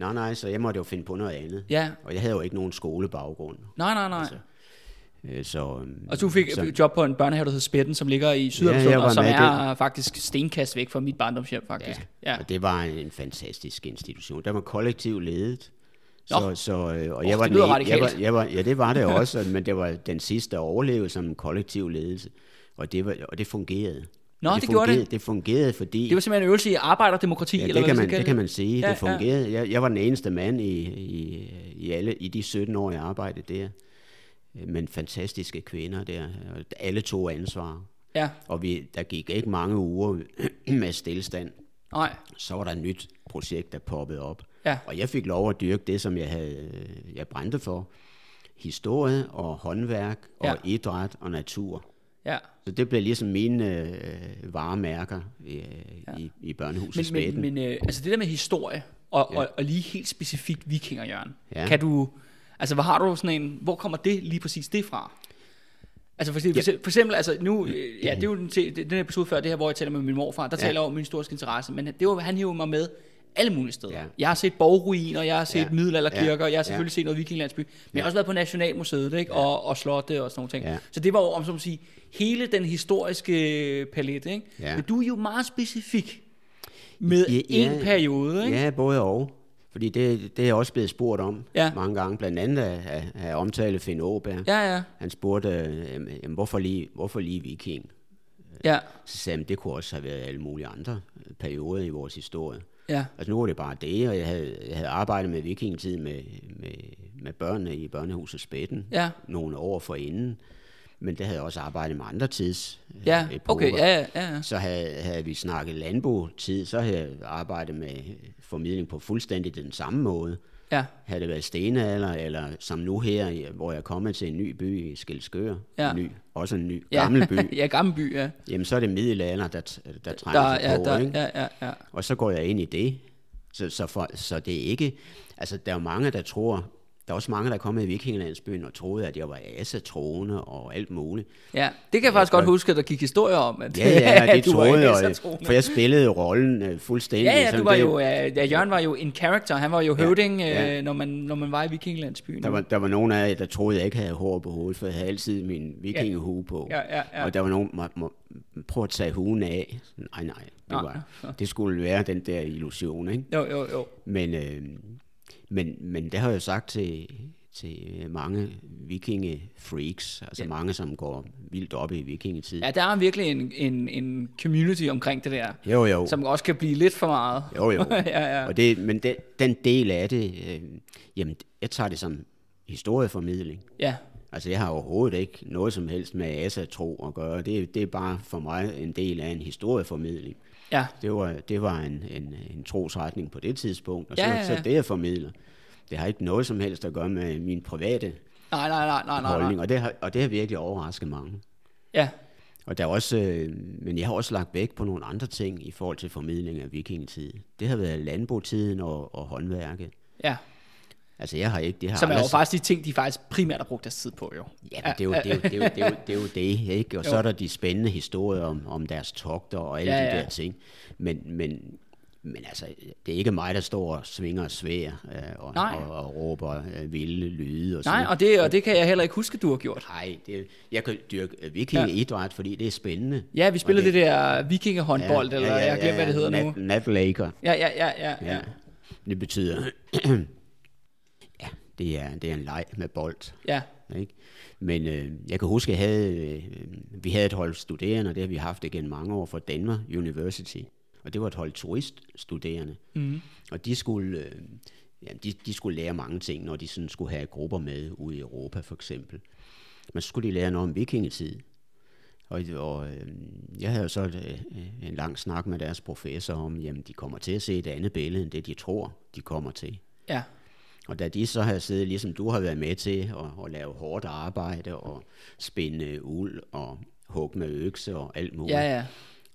nej, nej, så jeg måtte jo finde på noget andet. Ja, Og jeg havde jo ikke nogen skolebaggrund. nej, nej, nej. Altså, Øh, så, øhm, Og du fik så, job på en børnehave, der hedder Spætten, som ligger i Ja, Sydhavnslund, jeg og som er faktisk stenkast væk fra mit barndomshjem, faktisk. Ja. Og det var en fantastisk institution. Der var kollektiv ledet. Nå. Så, så, øh, og Åh, jeg var det den lyder ene- radikalt. jeg var, jeg var, ja, det var det også, men det var den sidste at overleve som en kollektiv ledelse. Og det, var, og det fungerede. Nå, Og det gjorde fungerede, det. Det fungerede, fordi... Det var simpelthen en øvelse i arbejderdemokrati, ja, eller det, hvad kan vi man, det kan man sige. Ja, ja. det fungerede. Jeg, jeg var den eneste mand i, i, i, alle, i de 17 år, jeg arbejdede der. Men fantastiske kvinder der. Alle tog ansvar. Ja, Og vi, der gik ikke mange uger med stillestand. nej. Så var der et nyt projekt, der poppede op. Ja. Og jeg fik lov at dyrke det, som jeg, havde, jeg brændte for. Historie og håndværk og Ja. idræt og natur. Ja. Så det blev ligesom mine øh, varemærker øh, ja. i, i børnehuset Men, men, men øh, altså det der med historie, og, Ja. og, og lige helt specifikt vikinger, Jørgen. Ja. Kan du, altså hvor har du sådan en, hvor kommer det lige præcis det fra? Altså for, eksempel- for, eksempel- for eksempel, altså nu, øh, ja, det er jo den, den episode før det her, hvor jeg taler med min morfar, der Ja. taler jeg om min historiske interesse, men det var, han hiver mig med alle mulige steder. Ja. Jeg har set borgruiner, jeg har set Ja. middelalderkirker, jeg har Ja. selvfølgelig set noget vikinglandsby, men jeg har også været på Nationalmuseet, ikke? Og, og slotte og sådan nogle ting. Ja. Så det var jo, om som at sige, hele den historiske palette, ikke? Ja. Men du er jo meget specifik med Ja, en ja. periode, ikke? Ja, både og. Fordi det, det er også blevet spurgt om Ja. mange gange, blandt andet af, af, af omtale Finn Åberg. Ja, ja, Han spurgte, øh, hvorfor, lige, hvorfor lige viking? ja, Så sagde han, det kunne også have været alle mulige andre øh, perioder i vores historie. Ja, Altså nu var det bare det, og jeg havde, jeg havde arbejdet med vikingetid med, med, med børnene i børnehuset Spætten ja, nogle år forinden. Men det havde jeg også arbejdet med andre tids øh, ja, epoker. okay, ja, ja, ja, ja. Så havde, havde vi snakket landbrugtid, så havde jeg arbejdet med formidling på fuldstændig den samme måde. Ja, Havde det været stenalder, eller som nu her, hvor jeg er kommet til en ny by i Skelskør, Ja. ny, også en ny, ja. gammel by, ja, gammel by, ja. jamen så er det middelalder, der, der trænger Der, sig ja, på, der, ikke? ja, ja, ja. Og så går jeg ind i det. Så, så, for, så det er ikke... Altså, der er jo mange, der tror... Der er også mange, der er kommet i vikingelandsbyen og troede, at jeg var asatroende og alt muligt. Ja, det kan jeg faktisk Ja, godt huske, at der gik historier om, at Ja, ja, det du var troede jeg, asatroende. for jeg spillede rollen øh, fuldstændig. Ja, ja, du var det- jo, ja, ja, Jørgen var jo en character, han var jo Ja, høvding, ja. øh, når, man, når man var i Vikinglandsbyen. Der var, der var nogen af jer, der troede, jeg ikke havde hår på hovedet, for jeg havde altid min vikingehue på. Ja, ja, ja. Og der var nogen, må, må, prøv at tage huen af. Nej, nej, det, var, nå. det skulle være den der illusion, ikke? Jo, jo, jo. Men, øh, men, men det har jeg jo sagt til, til mange vikinge-freaks, altså ja. mange, som går vildt op i vikingetid. Ja, der er virkelig en, en, en community omkring det der, Jo, jo. som også kan blive lidt for meget. Jo, jo. ja, ja. Og det, men den, den del af det, øh, jamen, jeg tager det som historieformidling. Ja, Altså, jeg har overhovedet ikke noget som helst med asatro at gøre. Det, det er bare for mig en del af en historieformidling. Ja, Det var, det var en, en, en trosretning på det tidspunkt, og Ja, så, ja, ja. så det, jeg formidler. Det har ikke noget som helst at gøre med min private nej, nej, nej, nej, nej, holdning, og det, har, og det har virkelig overrasket mange. Ja, Og der er også, øh, men jeg har også lagt vægt på nogle andre ting i forhold til formidling af vikingetid. Det har været landbrugtiden og, og håndværket. ja, Altså, jeg har ikke... Det har Som er jo faktisk de ting, de faktisk primært har brugt deres tid på, jo. Ja, men det er jo det, er jo, det, er jo, det, er jo, det, er jo det ikke? Og Jo. så er der de spændende historier om, om deres togter og alle Ja, de ja. der ting. Men, men, men altså, det er ikke mig, der står og svinger svær øh, og, Nej. og, og råber øh, vilde lyde. Og Nej, sådan. og det, og det kan jeg heller ikke huske, du har gjort. Nej, det, jeg kan dyrke øh, vikingeidræt, fordi det er spændende. Ja, vi spillede Og det, der vikingehåndbold, eller jeg har glemt, hvad det hedder nat, nu. Natlaker. Ja, ja, ja, ja, ja. Ja. Det betyder, ja, det er, det er en leg med bold. ja. Ikke? Men øh, jeg kan huske, at jeg havde, øh, vi havde et hold studerende, og det har vi haft igen mange år fra Danmark University. Og det var et hold turiststuderende. Mm. Og de skulle, øh, ja, de, de skulle lære mange ting, når de sådan skulle have grupper med ude i Europa for eksempel. Men så skulle de lære noget om vikingetid. Og, og øh, jeg havde så et, øh, en lang snak med deres professor om, jamen de kommer til at se et andet billede, end det de tror, de kommer til. Ja, Og da de så havde siddet, ligesom du har været med til, at, at lave hårdt arbejde og spænde uld og hugge med økse og alt muligt, ja, ja.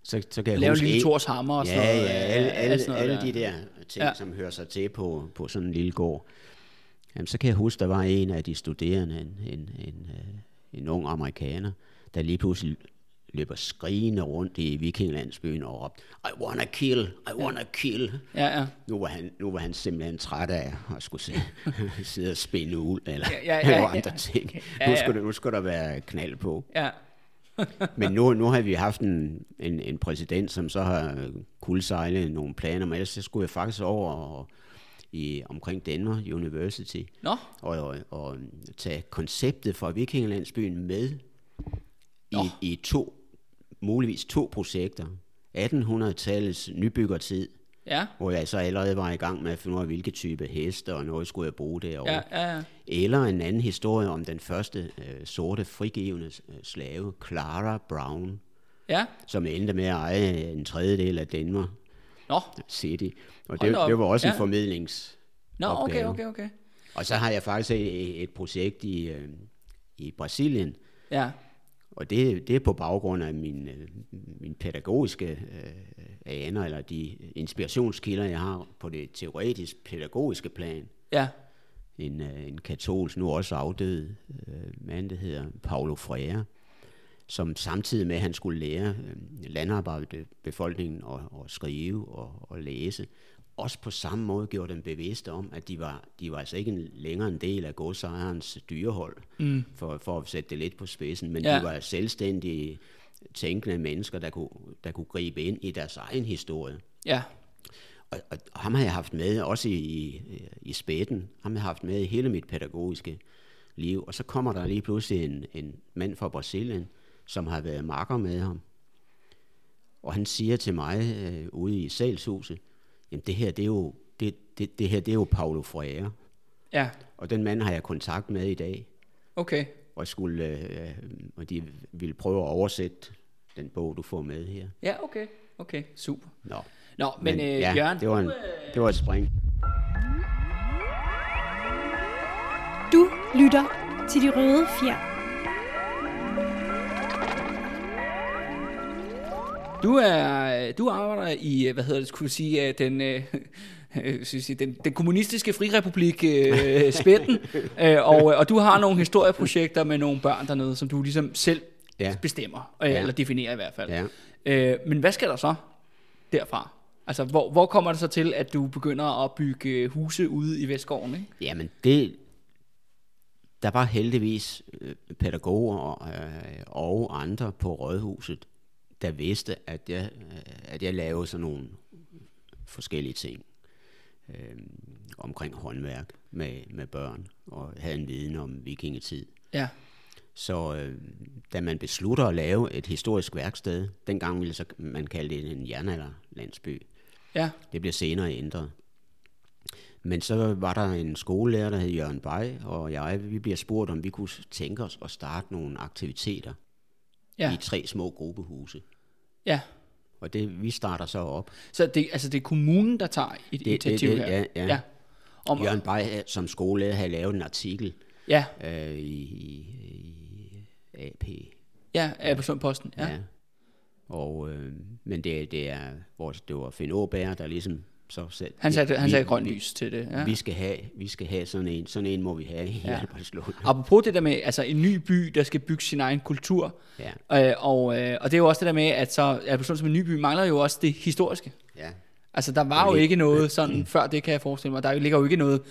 så, så kan jeg Lave huske... lille Thors hammer og ja, sådan noget. ja, alle, ja, alle, sådan noget alle de der ting, Ja. ja. som hører sig til på, på sådan en lille gård. Jamen, så kan jeg huske, der var en af de studerende, en, en, en, øh, en ung amerikaner, der lige pludselig løber skrigende rundt i vikinglandsbyen og råbte, I wanna kill, I wanna kill. Ja, ja. Nu var, han, nu var han simpelthen træt af at skulle se, sidde og spænde uld eller Ja, ja, ja, ja, ja. andre ting. Ja, Nu, ja. skulle der, nu skulle der være knald på. ja. Men nu, nu har vi haft en, en, en præsident, som så har kuldsejlet nogle planer, men ellers så skulle jeg faktisk over og, i, omkring Denver University Nå, og, og, og tage konceptet fra Vikingelandsbyen med i, Nå. i to, muligvis to projekter. 1800-tallets nybyggertid, ja. hvor jeg så allerede var i gang med at finde ud af, hvilke type heste og noget skulle jeg bruge derovre. Ja, ja, ja. Eller en anden historie om den første øh, sorte frigivende øh, slave, Clara Brown, Ja, som endte med at eje en tredjedel af Denver nå. City. Og det, det var også en Ja. formidlings Nå, okay, okay, okay. Og så har jeg faktisk et, et projekt i, øh, i Brasilien, Ja, og det, det er på baggrund af min, øh, min pædagogiske øh, aner, eller de inspirationskilder, jeg har på det teoretisk pædagogiske plan. ja, En, øh, en katolsk, nu også afdød øh, mand, der hedder Paulo Freire, som samtidig med, at han skulle lære øh, landarbejderbefolkningen at, at skrive og, og læse, også på samme måde gjorde dem bevidste om, at de var, de var altså ikke en, længere en del af godsejerens dyrehold, mm. for, for at sætte det lidt på spidsen, men Ja. de var selvstændige tænkende mennesker, der kunne, der kunne gribe ind i deres egen historie. ja. Og, og, og ham har jeg haft med, også i, i, i spætten, ham har jeg haft med i hele mit pædagogiske liv. Og så kommer der lige pludselig en, en mand fra Brasilien, som har været makker med ham. Og han siger til mig øh, ude i salgshuset, jamen det her, det er jo, det, det, det her, det er jo Paulo Freire. Ja, Og den mand har jeg kontakt med i dag, okay. og, skulle, øh, og de vil prøve at oversætte den bog, du får med her. Ja, okay. Okay, super. Nå, Nå, men, men øh, ja, Jørgen, det var, en, det var et spring. Du lytter til de røde fjer. Du er du arbejder i hvad hedder det skulle sige øh, den øh, øh, synes jeg, den, den kommunistiske frirepublik øh, Spætten øh, og og du har nogle historieprojekter med nogle børn dernede som du ligesom selv Ja. bestemmer øh, Ja. eller definerer i hvert fald. Ja. Øh, men hvad skal der så derfra? Altså hvor, hvor kommer det så til at du begynder at bygge huse ude i Vestgården, ikke? Jamen, det, der var heldigvis øh, pædagoger og, øh, og andre på rådhuset, der vidste, at jeg, øh, at jeg lavede sådan nogle forskellige ting øh, omkring håndværk med, med børn, og havde en viden om vikingetid. Ja. Så øh, da man beslutter at lave et historisk værksted, dengang ville så, man kalde det en jernalderlandsby, Ja. det bliver senere ændret. Men så var der en skolelærer, der hed Jørgen Bay, og jeg, vi bliver spurgt, om vi kunne tænke os at starte nogle aktiviteter Ja. i tre små gruppehuse. Ja. Og det, vi starter så op. Så det, altså det er kommunen, der tager et det- initiativ det- her? ja, ja. ja. Om, Jørgen Bay som skolelærer havde lavet en artikel Ja, øh, i, i, AP. ja, Albertslund Posten. Ja. Ja. Og, øh, men det, det er, vores, det var Finn Åberg, der ligesom så selv. Han satte, han vi- satte grønt vi- lys til det. Ja. Vi skal have, vi skal have sådan en, sådan en må vi have i Ja. Albertslund. Apropos det der med altså en ny by, der skal bygge sin egen kultur. Ja, Øh, og, øh, og det er jo også det der med, at så Albertslund som en ny by mangler jo også det historiske. ja. Altså der var jo ikke noget sådan, før det kan jeg forestille mig. Der ligger jo ikke noget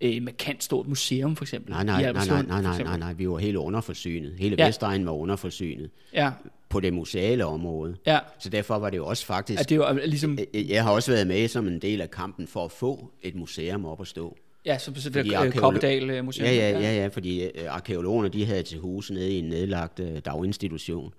øh, markant stort museum for eksempel. Nej, nej, nej, nej, nej, nej, nej, nej, vi var helt underforsynet. Hele ja. Vestegnen var underforsynet Ja, på det museale område. ja. Så derfor var det jo også faktisk... At det er jo ligesom, Jeg- har også været med som en del af kampen for at få et museum op at stå. ja, så, så Fordi det er arkeolo- Koppedal øh, Museum. Ja, ja, ja, ja, fordi øh, arkeologerne de havde til huse nede i en nedlagt øh, daginstitution.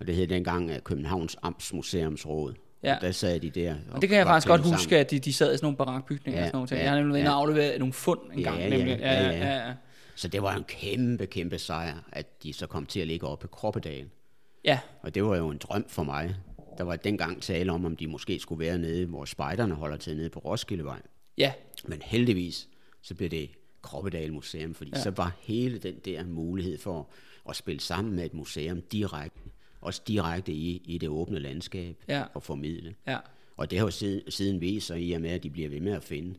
Og det hed dengang øh, Københavns Amtsmuseumsråd. Ja. Og der sad de der. Og det kan jeg var faktisk godt klemt huske, sammen. at de, de sad i sådan nogle barakbygninger Ja, og sådan nogle ting. ja, Jeg har nemlig været ja. og afleveret nogle fund en Ja, gang. ja, nemlig. ja, ja, ja. ja. Så det var en kæmpe, kæmpe sejr, at de så kom til at ligge oppe i Kroppedal. Ja. Og det var jo en drøm for mig. Der var dengang tale om, om de måske skulle være nede, hvor spejderne holder til nede på Roskildevej. ja. Men heldigvis, så blev det Kroppedal Museum, fordi Ja. så var hele den der mulighed for at spille sammen med et museum direkte, også direkte i, i det åbne landskab Ja. og formidle. ja. Og det har jo siden, siden vist sig i og med, at de bliver ved med at finde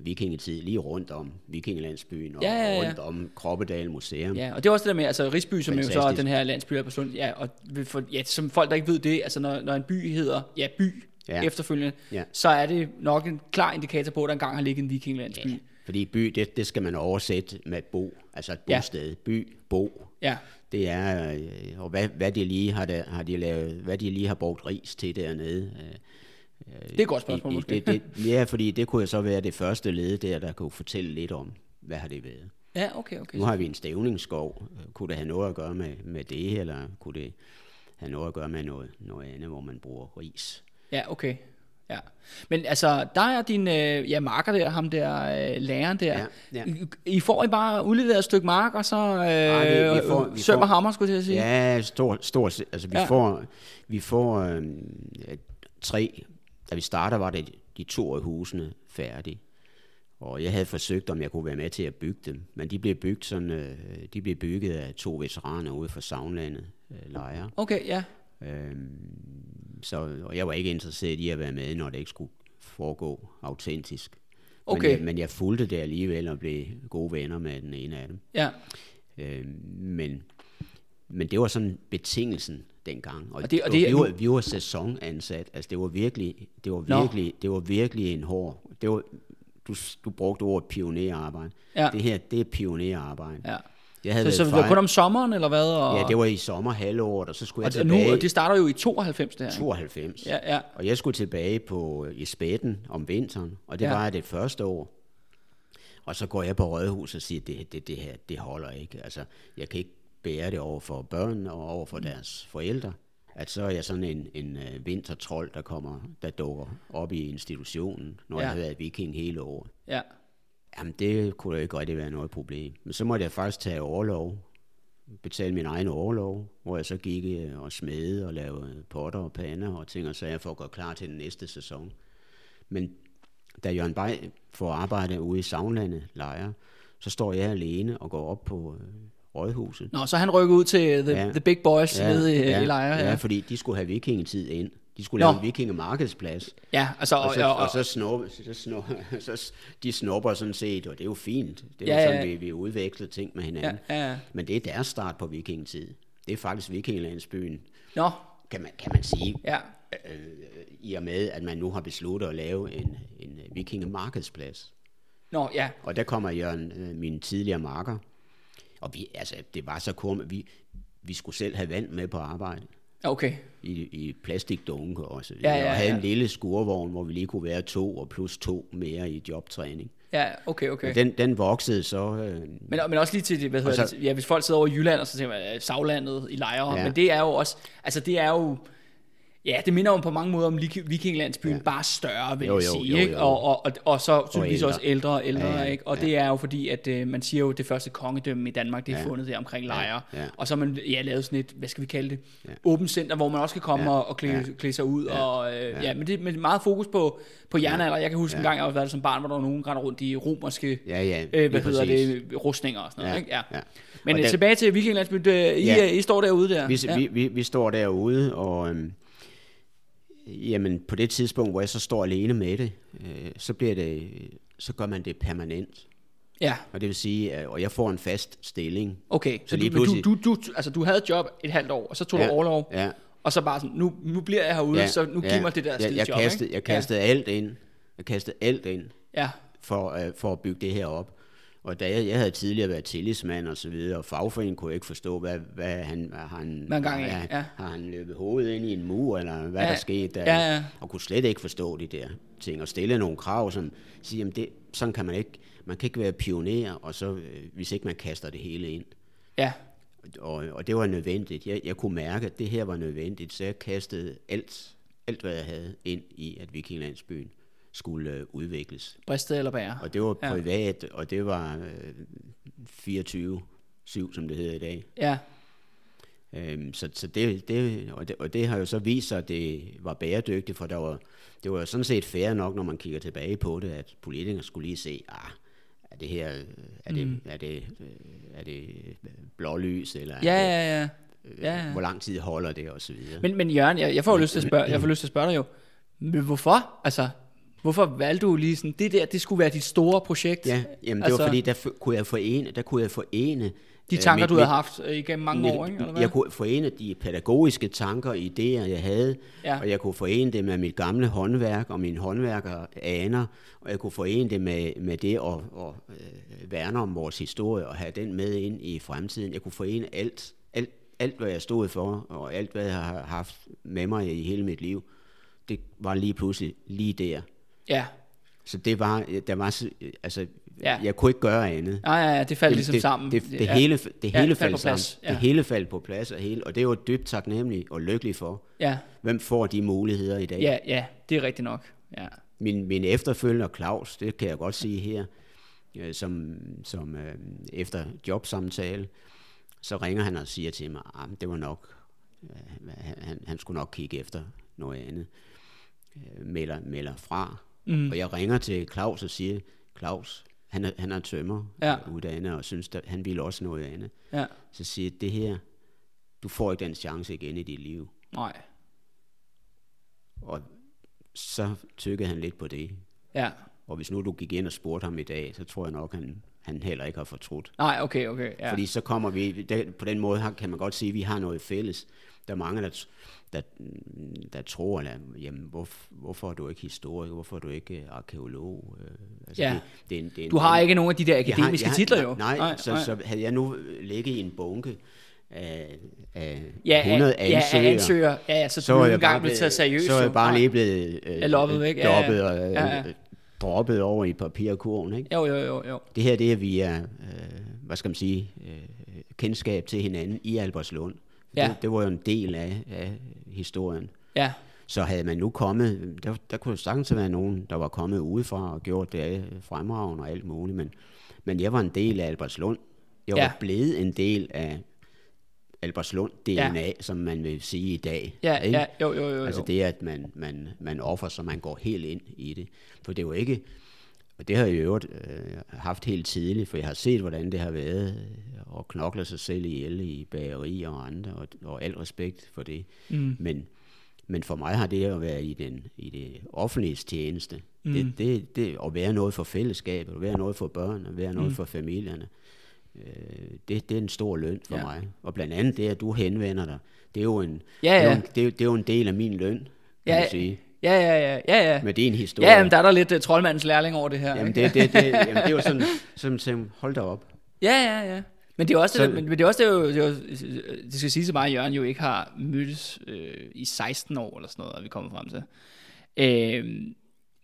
vikingetid lige rundt om Vikingelandsbyen og Ja, ja, ja. rundt om Kroppedal Museum. Ja, og det er også det der med, altså Risby, som jo så er Fantastisk. den her landsby her på Sund, ja, og for, ja, som folk, der ikke ved det, altså når, når en by hedder, ja, by, ja. Ja. efterfølgende, Ja. så er det nok en klar indikator på, at der engang har ligget en vikinglandsby. Ja, fordi by, det, det skal man oversætte med bo, altså et Ja. bosted. By, bo, Ja, det er, øh, og hvad, hvad de lige har, der, har de lavet, hvad de lige har brugt ris til dernede. øh, det er et godt spørgsmål i, måske. det, det, ja, fordi det kunne jo så være det første led der, der kunne fortælle lidt om, hvad har det været. ja, okay, okay. Nu har vi en stævningsskov. Kunne det have noget at gøre med, med det, eller kunne det have noget at gøre med noget, noget andet, hvor man bruger ris? Ja, okay. Ja. Men altså, der er din øh, ja, marker der, ham der øh, læreren der. Ja, ja. I, I får I bare udleveret et stykke mark, og så øh, Nej, vi- vi får- vi søm får- og hammer, skulle jeg sige. Ja, stor, stor, altså vi ja. får, vi får øh, tre, da vi starter, var det de to af husene færdige. Og jeg havde forsøgt, om jeg kunne være med til at bygge dem, men de blev bygget, sådan, øh, de blev bygget af to veteraner ude fra Savnlandet øh, lejre. Okay, ja. Øhm, så, og jeg var ikke interesseret i at være med, når det ikke skulle foregå autentisk. Okay. Men, jeg, men jeg fulgte det alligevel og blev gode venner med den ene af dem. Ja, Øhm, men, men det var sådan betingelsen dengang. Og, Og og det- og og det- vi, var, vi var sæsonansat. Altså det var virkelig, det var virkelig, det var virkelig en hård. Det var, du, du brugte ordet pionerarbejde. Ja. Det her, det er pionerarbejde. ja. Jeg havde Så, så det var kun om sommeren, eller hvad? Og, Ja, det var i sommerhalvåret, og så skulle jeg og, og nu, tilbage og det starter jo i 92, det her. ikke? 92. Ja, ja. Og jeg skulle tilbage på i spætten om vinteren, og det Ja. var det første år. Og så går jeg på rådhus og siger, det, det, det her, det holder ikke. Altså, jeg kan ikke bære det over for børnene og over for deres forældre. At så er jeg sådan en, en uh, vintertrold, der kommer, der dukker op i institutionen, når Ja. jeg har været viking hele året. ja. Jamen, det kunne da ikke rigtig være noget problem. Men så måtte jeg faktisk tage overlov, betale min egen overlov, hvor jeg så gik øh, og smede og lavede potter og pander og ting og sager for at gøre klar til den næste sæson. Men da Jørgen Bay får arbejde ude i Savnlandet lejre, så står jeg alene og går op på øh, rådhuset. Nå, så han rykker ud til The, Ja. the Big Boys ja, nede i, ja, i lejre. ja. Ja, ja, fordi de skulle have vikingetid ind. De skulle Nå. lave en vikingemarkedsplads. ja altså, og, Og så, og, og så, snupper, så, snupper, så de snupper sådan set, og det er jo fint. Det er Ja, ja, ja. sådan, vi, vi udveksler ting med hinanden. Ja, ja. Men det er deres start på vikingetid. Det er faktisk vikingelandsbyen, Nå, kan man, kan man sige, ja. øh, i og med, at man nu har besluttet at lave en, en vikingemarkedsplads. Nå, ja. Og der kommer Jørgen, øh, min tidligere marker, og vi, altså, det var så kom, vi, vi skulle selv have vand med på arbejde Okay. i, i plastikdunke og så Ja, videre. ja, og havde ja. en lille skurvogn, hvor vi lige kunne være to og plus to mere i jobtræning. Ja, okay, okay. Okay. Den, den voksede så... Øh, Men, men også lige til, det, hvad hedder så- det, ja, hvis folk sidder over i Jylland, og så tænker man, øh, Savlandet i lejre, Ja. men det er jo også, altså det er jo, ja, det minder jo på mange måder om Vikinglandsbyen, ja. bare større, vil Jo, jeg jo, sige, jo, ikke? jo. Og, og, og, og så tydeligvis ældre. også ældre og ældre, Ja, ja, ikke? Og ja. det er jo fordi, at øh, man siger jo, at det første kongedømme i Danmark, det er Ja. fundet der omkring lejre, ja. og så har man ja, lavet sådan et, hvad skal vi kalde det, Ja. åbent center, hvor man også kan komme Ja. og, og klæde, Ja. klæde sig ud, Ja. og øh, ja. Ja. men det med meget fokus på, på jernalder. Jeg kan huske en Ja. gang, jeg har været som barn, hvor der var nogen, der rendte rundt i romerske ja, ja, øh, hvad hedder præcis. det, rustninger og sådan noget, Ja, ikke? Ja. ja. Men Og øh, den- tilbage til Vikinglandsbyen, øh, I, Ja. ja. I står derude der. Vi, ja. vi, vi, vi står derude, og øhm, Jamen, på det tidspunkt, hvor jeg så står alene med det, øh, så, bliver det, så gør man det permanent. Ja, Og det vil sige, at og jeg får en fast stilling. okay. Så, Så du, lige du, pludselig- du, du, altså, du havde et job et halvt år, og så tog Ja, du overlov, Ja, og så bare sådan, nu, nu bliver jeg herude, så nu giv mig det der skide jeg, jeg job, kastede, ikke? Jeg kastede ja. alt ind. Jeg kastede alt ind Ja, for, uh, for at bygge det her op. Og da jeg, jeg havde tidligere været tillidsmand og så videre, og fagforeningen kunne ikke forstå, hvad, hvad han, hvad han, Hvad ja. har han løbet hovedet ind i en mur, eller hvad Ja, der skete der, ja, ja. og kunne slet ikke forstå de der ting, og stille nogle krav, som siger, jamen det, sådan kan man ikke, man kan ikke være pioner, og så, øh, hvis ikke man kaster det hele ind. ja, Og, og det var nødvendigt. Jeg, jeg kunne mærke, at det her var nødvendigt, så jeg kastede alt, alt hvad jeg havde ind i, at Vikinglandsbyen skulle øh, udvikles. bristet eller bære. Og det var Ja. privat, og det var øh, 24 7 som det hedder i dag. Ja, Øhm, så så det, det, og det, og det har jo så vist sig, at det var bæredygtigt, for der var, det var jo sådan set fair nok, når man kigger tilbage på det, at politikere skulle lige se, ah, er det her, er det, Mm. er det, øh, er det blålys, eller ja, er det, ja, ja. øh, ja, ja. hvor lang tid holder det, og så videre. Men, men Jørgen, jeg, jeg får lyst til at spørge, jeg får lyst til at spørge dig jo, men hvorfor? Altså, hvorfor valgte du lige sådan, det der, det skulle være dit store projekt? Ja, jamen det altså, var fordi, der kunne jeg forene, der kunne jeg forene De øh, tanker, du havde haft øh, igennem mange år, ikke? Eller hvad? Jeg kunne forene de pædagogiske tanker og idéer, jeg havde, Ja. og jeg kunne forene det med mit gamle håndværk og mine håndværker aner, og jeg kunne forene det med, med det at, at øh, værne om vores historie og have den med ind i fremtiden. Jeg kunne forene alt, alt, alt hvad jeg stod for, og alt hvad jeg har haft med mig i hele mit liv. Det var lige pludselig lige der. Ja, Så det var, der var, så- altså, Ja. jeg kunne ikke gøre andet. ja, ja, ja, det faldt ligesom det, sammen. Det, det, ja. hele, det Ja, hele det faldt faldt på sammen. plads, ja. Det hele faldt på plads, og, hele, og det jo dybt taknemmelig og lykkelig for. Ja, Hvem får de muligheder i dag? ja, ja, det er rigtigt nok. Ja, Min, min efterfølger Claus, det kan jeg godt sige her, øh, som, som øh, efter jobsamtale, så ringer han og siger til mig, at det var nok, øh, han, han skulle nok kigge efter noget andet. Øh, melder, melder fra. Mm. Og jeg ringer til Claus og siger, Claus, han er, han er tømmer Ja. ja. uddannet, og synes, at han ville også noget andet. ja, Så siger jeg, det her, du får ikke den chance igen i dit liv. nej, Og så tykkede han lidt på det. ja, Og hvis nu du gik ind og spurgte ham i dag, så tror jeg nok, han, han heller ikke har fortrudt. nej, okay, okay, ja. Fordi så kommer vi, der, på den måde kan man godt sige, at vi har noget fælles. Der er mange, der, der, der tror, at, jamen, hvor, hvorfor er du ikke historiker, hvorfor er du ikke øh, arkeolog? Øh, Altså, Ja. det, det, er en- det er en- Du har ikke nogen af de der Jeg har- akademiske jeg har- titler jo. Nej, nej, så, så havde jeg nu ligget i en bunke af, af ja, 100 ja, ansøgere, ja, ansøger. Ja, ja, så, så du jeg ikke engang blevet taget seriøst. Så er jeg bare Nej. lige blevet øh, loppet væk, ja, droppet, og, øh, Ja, ja. droppet over i papirkurven. Ikke? Jo, jo, jo, jo. Det her det er via, øh, hvad skal man sige, øh, kendskab til hinanden i Albertslund. Ja. Det, det var jo en del af, af historien. Ja, Så havde man nu kommet, der, der kunne sagtens være nogen, der var kommet udefra og gjort det fremragende og alt muligt, men, men jeg var en del af Albertslund. Jeg var Ja. blevet en del af Albertslund DNA, Ja. som man vil sige i dag. ja, ikke? ja, jo, jo, jo. jo. Altså det, at man, man, man offer, så man går helt ind i det. For det jo ikke, og det har jeg i øvrigt øh, haft helt tidligt, for jeg har set, hvordan det har været øh, at knokle sig selv ihjel i bagerier og andre, og, og al respekt for det. Mm. Men, men for mig har det at være i, den, i det offentlige tjeneste, Mm. det, det, det, at være noget for fællesskabet, at være noget for børn, at være noget Mm. for familierne, øh, det, det er en stor løn for Ja. mig. Og blandt andet det, at du henvender dig, det er jo en, Ja, det er jo ja. en, det er, jo- det er jo en del af min løn, kan Ja, man sige. Ja, ja, ja, ja, ja. Med din historie. Ja, jamen, der er der lidt uh, troldmandens lærling over det her. Jamen, det, det, det, jamen, det er jo sådan, som, som hold da op. Ja, ja, ja. Men det er også, Så- det, men, men det, er også det, er jo, det, er jo, det skal sige så meget, at Jørgen jo ikke har mødtes øh, i 16 år, eller sådan noget, er vi kommet frem til. Øh,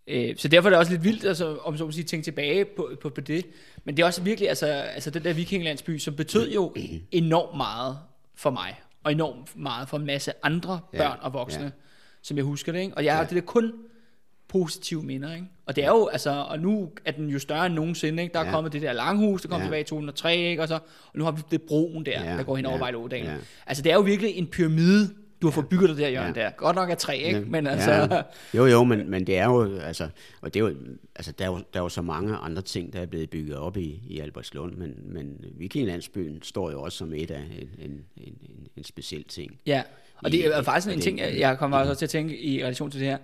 øh, så derfor er det også lidt vildt, altså, om så må sige, tænke tilbage på, på, på det. Men det er også virkelig, altså, altså den der vikinglandsby, som betød jo enormt meget for mig, og enormt meget for en masse andre Ja, børn og voksne, ja. Som jeg husker det, ikke? Og jeg har Ja. det der kun positive minder, ikke? Og det er jo, altså, og nu er den jo større end nogensinde, ikke? Der er ja. Kommet det der langhus, der kom ja. Tilbage i 2003, ikke? Og, så, og nu har vi det broen der, ja. Der går hen over ja, Vejleådalen. Ja. Altså, det er jo virkelig en pyramide, du har fået bygget det der, Jørgen, ja. Der. Godt nok er træ, ikke? Men altså, Ja. Jo, jo, men, men det er jo, altså, og det er jo, altså, der er jo, der er jo så mange andre ting, der er blevet bygget op i, i Albertslund, men, men Vikinglandsbyen står jo også som et af en, en, en, en speciel ting. ja. Og det er faktisk en ting, jeg kommer også til at tænke i relation til det her.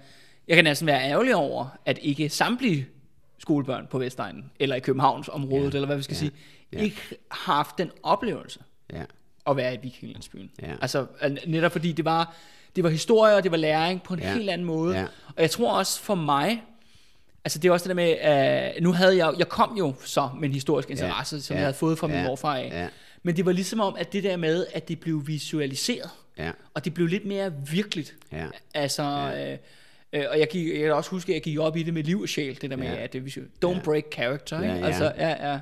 Jeg kan næsten være ærgerlig over, at ikke samtlige skolebørn på Vestegnen, eller i Københavns området, Ja. eller hvad vi skal Ja. sige, Ja. ikke har haft den oplevelse Ja, at være i Vikinglandsbyen. Ja. Altså al- netop fordi det var, det var historie, og det var læring på en Ja. helt anden måde. Ja. Og jeg tror også for mig, altså det er også det der med, at nu havde jeg, jeg kom jo så med en historisk interesse, som Ja. jeg havde fået fra min Ja. morfar af. Ja. Men det var ligesom om, at det der med, at det blev visualiseret, ja, og det blev lidt mere virkeligt. ja. Altså, øh, øh, og jeg, gik, jeg kan også huske, at jeg gik op i det med liv og sjæl, det der med, Ja. at det, don't break character. Ja, ja. Altså, ja, ja.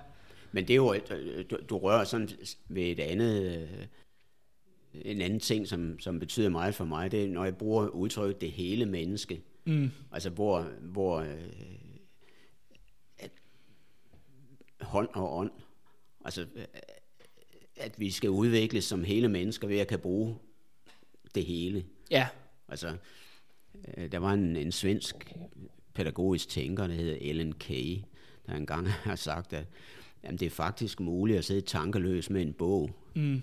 Men det er jo, øh, du, du rører sådan ved et andet, øh, en anden ting, som, som betyder meget for mig, det er, når jeg bruger udtrykket det hele menneske. Mm. Altså, hvor, hvor øh, at hånd og ånd, altså, at vi skal udvikles som hele mennesker ved at kan bruge det hele. Ja, Altså, øh, der var en, en svensk pædagogisk tænker, der hedder Ellen Key, der engang har sagt, at jamen, det er faktisk muligt at sidde tankeløs med en bog. Mm.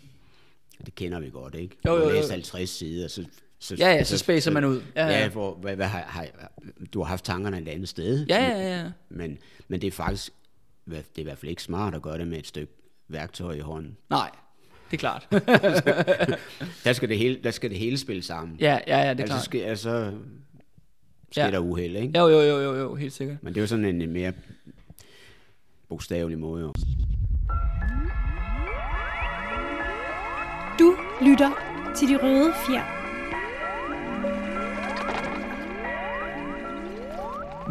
Det kender vi godt, ikke? Jo, jo, Du jo. læser 50 sider, så... så ja, ja, så spacer man ud. Ja, Ja, ja. ja hvor, hvad, hvad, har, har, du har haft tankerne et andet sted. Ja, ja, ja. Men, men det er faktisk, det er i hvert fald ikke smart at gøre det med et stykke værktøj i hånden. Nej, det er klart. Der skal det hele, der skal det hele spille sammen. ja, ja, ja, det er altså, klart. skal, altså, sker Ja. der uheld, ikke? Jo, jo, jo, jo, jo, helt sikkert. Men det er jo sådan en, en mere bogstavelig måde. Jo. Du lytter til de røde fjer.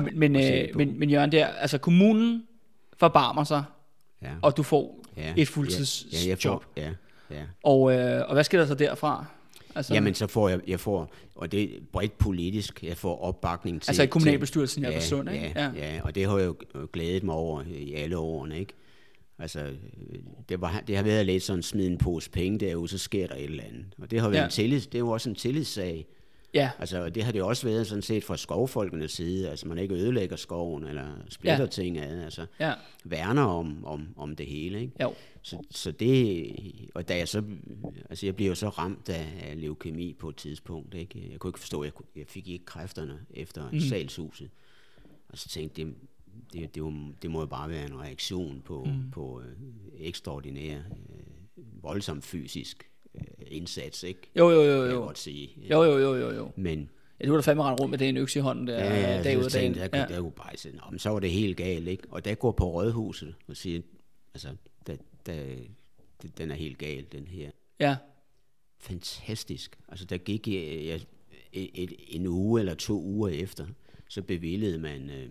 Men, men, øh, men, men Jørgen, der, altså kommunen forbarmer sig, Ja. og du får ja. et fuldtidsjob. Ja, ja, jeg får, ja, ja. Og, øh, og hvad sker der så derfra? Altså, Jamen, så får jeg, jeg får, og det er bredt politisk, jeg får opbakning til... altså i til- kommunalbestyrelsen i Albertslund, ikke? Ja, ja, ja, og det har jeg jo glædet mig over i alle årene, ikke? Altså, det, var, det har været lidt sådan, smid en pose penge derude, så sker der et eller andet. Og det har været Ja. en tillid, det er jo også en tillidssag. ja. Altså, og det har det også været sådan set fra skovfolkenes side, altså man ikke ødelægger skoven, eller splitter Ja. ja. ting ad, altså Ja, værner om, om, om det hele, ikke? jo. Så, så det, og da jeg så, altså jeg blev jo så ramt af, leukemi på et tidspunkt, ikke? Jeg kunne ikke forstå, jeg, kunne, jeg fik ikke kræfterne efter mm. salgshuset. Og så tænkte jeg, det, det, det, var, det må jo bare være en reaktion på, mm. på øh, ekstraordinær, øh, voldsom fysisk øh, indsats, ikke? Jo, jo, jo, Kan jeg jo. godt sige. Jo, jo, jo, jo, jo. Men, Ja, du har da fandme rendt rundt med det en økse i hånden der, Ja, ja, dag ud af dagen. tænkte jeg, Ja. der kunne bare sige, men så var det helt galt, ikke? Og der går på rådhuset og siger, altså, der, den er helt gal, den her. ja, Fantastisk. Altså, der gik jeg, jeg et, en uge eller to uger efter, så bevilgede man, øh,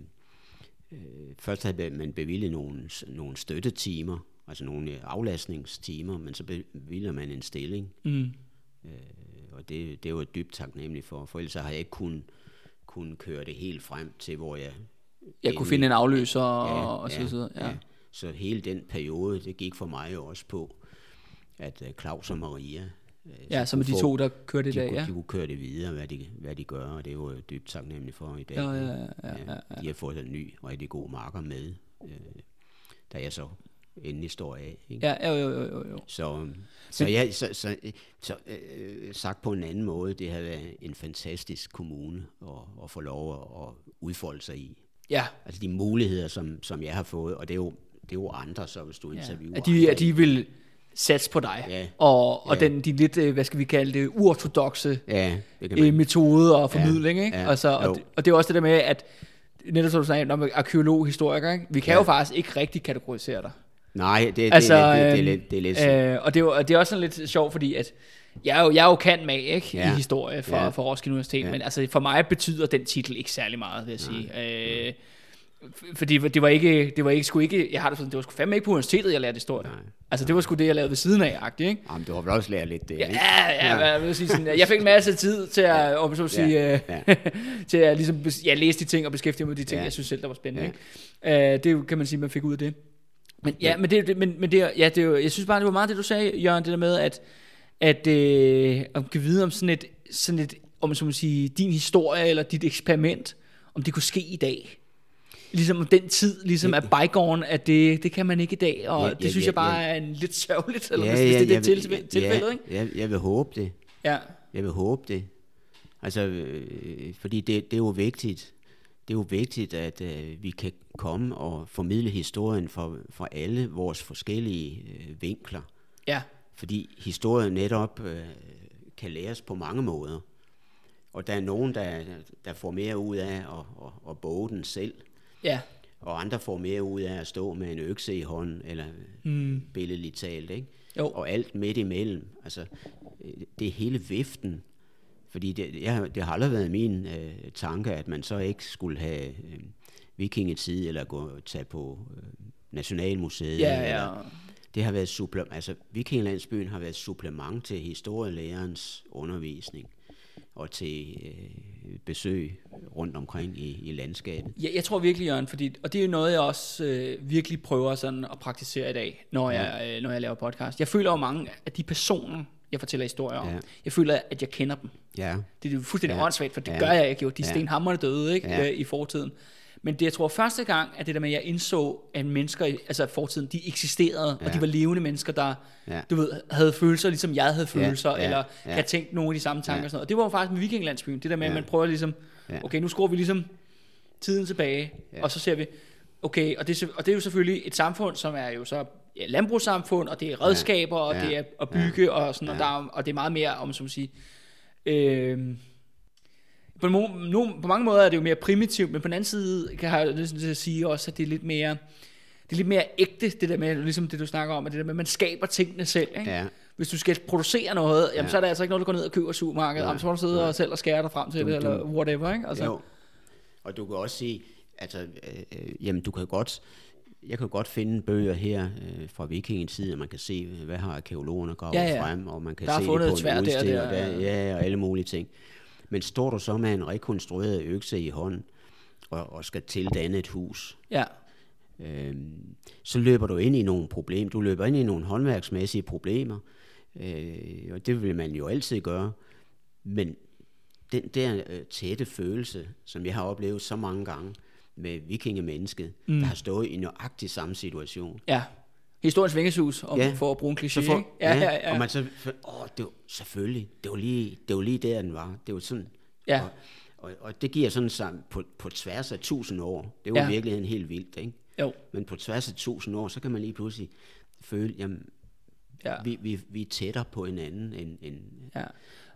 øh, først havde man bevilget nogle, nogle støttetimer, altså nogle øh, aflastningstimer, men så bevilger man en stilling. mm. Øh, og det, det var jeg dybt taknemmelig for, for ellers har jeg ikke kun, kun køre det helt frem til, hvor jeg... Jeg kunne finde en afløser og, Ja, og så ja, videre. Ja. ja. Så hele den periode, det gik for mig også på, at øh, Claus og Maria... øh, ja, så som de få- to, der kørte i de, dag, kunne, ja. de kunne køre det videre, hvad de, hvad de gør, og det er jo jeg dybt taknemmelig for i dag. Ja, ja, ja, ja, ja, De har fået en ny og rigtig god marker med, øh, da jeg så endelig står af. Ikke? Ja, jo, jo, jo, jo. Så, så, jeg, så, så, så øh, sagt på en anden måde, det har været en fantastisk kommune at, at få lov at, at udfolde sig i. Ja, Altså de muligheder, som, som jeg har fået, og det er jo, det er jo andre, så hvis du ja. interviewer At, de, at de vil satse på dig. Ja. Og, og Ja. den, de lidt, øh, hvad skal vi kalde det, uortodoxe Ja, det øh, metode og formidling, ikke? ja, Altså, og, det, og det er også det der med, at netop som du sagde, er arkeolog, historiker, ikke? vi kan Ja. jo faktisk ikke rigtig kategorisere dig. Nej, det, Altså, det, er det, er øhm, lidt, det er lidt, øh, og, det er og det er også sådan lidt sjovt, fordi at jeg er jo, jeg er jo kan med ikke, ja. Ja. i historie for, ja. Ja. for Roskilde Universitet, ja. Ja. men altså, for mig betyder den titel ikke særlig meget, vil jeg sige. Øh, fordi det var ikke, det var ikke, sgu ikke, jeg har det sådan, det var sgu fandme ikke på universitetet, jeg lærte historie. Nej. Altså, det var sgu det, jeg lavede ved siden af, agtigt, ikke? jamen, du har vel også lært lidt det, Ja, ikke? ja, ja. Jeg, vil sige sådan, jeg fik en masse tid til at, ja. så at sige, Ja, ja. til at ligesom, ja, læse de ting og beskæftige mig med de ting, ja. Ja. jeg synes selv, der var spændende. Ja. Ikke? Uh, det kan man sige, man fik ud af det. Men ja, men det, men, men det, ja, det jo, jeg synes bare, det var meget det, du sagde, Jørgen, det der med, at, at øh, om kan vide om sådan et, sådan et, om så man sige, din historie eller dit eksperiment, om det kunne ske i dag. Ligesom om den tid, ligesom er bygone, at det, det kan man ikke i dag, og Ja, det ja, synes ja, jeg bare ja. er en lidt sørgeligt, eller ja, hvis, hvis det er det vil- tilfælde, tilfældet, ikke? Ja, jeg, jeg vil håbe det. Ja. Jeg vil håbe det. Altså, øh, fordi det, det er jo vigtigt. Det er jo vigtigt, at øh, vi kan komme og formidle historien fra, fra alle vores forskellige øh, vinkler. Ja, Fordi historien netop øh, kan læres på mange måder. Og der er nogen, der, der får mere ud af at, at, at boge den selv, ja, og andre får mere ud af at stå med en økse i hånden, eller mm. billedligt talt, ikke? Jo. Og alt midt imellem. Altså, det er hele viften. Fordi det, jeg, det har aldrig været min øh, tanke, at man så ikke skulle have øh, vikingetid, eller gå tage på øh, Nationalmuseet. ja, eller, ja. det har været supple- altså Vikingelandsbyen har været supplement til historielærerens undervisning og til øh, besøg rundt omkring i, i landskabet. Ja, jeg tror virkelig, Jørgen, fordi, og det er jo noget, jeg også øh, virkelig prøver sådan at praktisere i dag, når, jeg, øh, når jeg laver podcast. Jeg føler jo mange af de personer, jeg fortæller historier om, Ja. jeg føler, at jeg kender dem. Ja, Det er jo fuldstændig ja. Åndssvagt, for det Ja. gør jeg ikke jo. De Ja. stenhammerne døde ikke? Ja. Øh, i fortiden. Men det, jeg tror første gang, at det der med, at jeg indså, at mennesker, altså fortiden, de eksisterede, ja. og de Ja. var levende mennesker, der, Ja. du ved, havde følelser, ligesom jeg havde følelser, ja, eller ja. havde tænkt nogle af de samme tanker Ja. og sådan noget. Og det var jo faktisk med Vikinglandsbyen, det der med, at Ja. man prøver ligesom, Ja. okay, nu skruer vi ligesom tiden tilbage, Ja. og så ser vi, okay, og det, er og det er jo selvfølgelig et samfund, som er jo så ja, landbrugssamfund, og det er redskaber, og Ja. det er at bygge, og sådan, og, Ja. der, er- og det er meget mere om, som man sige, øh, på, no, no, på mange måder er det jo mere primitivt, men på den anden side kan jeg lyst til at sige også, at det er lidt mere, det er lidt mere ægte, det der med, ligesom det du snakker om, at det der med, at man skaber tingene selv. Ikke? Ja. Hvis du skal producere noget, jamen, Ja. så er det altså ikke noget, du går ned og køber i supermarkedet, jamen, så må du sidde nej. og selv og skære dig frem til Du- det, eller du- whatever. Ikke? Altså, Jo. Og du kan også sige, altså, øh, øh, jamen du kan godt, jeg kan godt finde bøger her øh, fra vikingens tid, og man kan se, hvad har arkeologerne gravet Ja, ja. frem, og man kan Der er se det på en der, udstilling, der, der, ja, og alle mulige ting. Men står du så med en rekonstrueret økse i hånden, og, og skal tildanne et hus, ja. øhm, så løber du ind i nogle problemer. Du løber ind i nogle håndværksmæssige problemer, øh, og det vil man jo altid gøre. Men den der øh, tætte følelse, som jeg har oplevet så mange gange med vikingemennesket, mm. der har stået i nøjagtig samme situation. ja. Historiens vingesus, om Ja. for at bruge en kliché. Får, ikke? Ja, ja, ja. Og man så, åh, det var, selvfølgelig, det var, lige, det var lige der, den var. Det var sådan, Ja. og, og, og det giver sådan sammen på, på tværs af tusind år. Det jo Ja. ja. i virkeligheden helt vildt, ikke? Jo, Men på tværs af tusind år, så kan man lige pludselig føle, jamen, ja. vi, vi, vi er tættere på hinanden end... end Ja.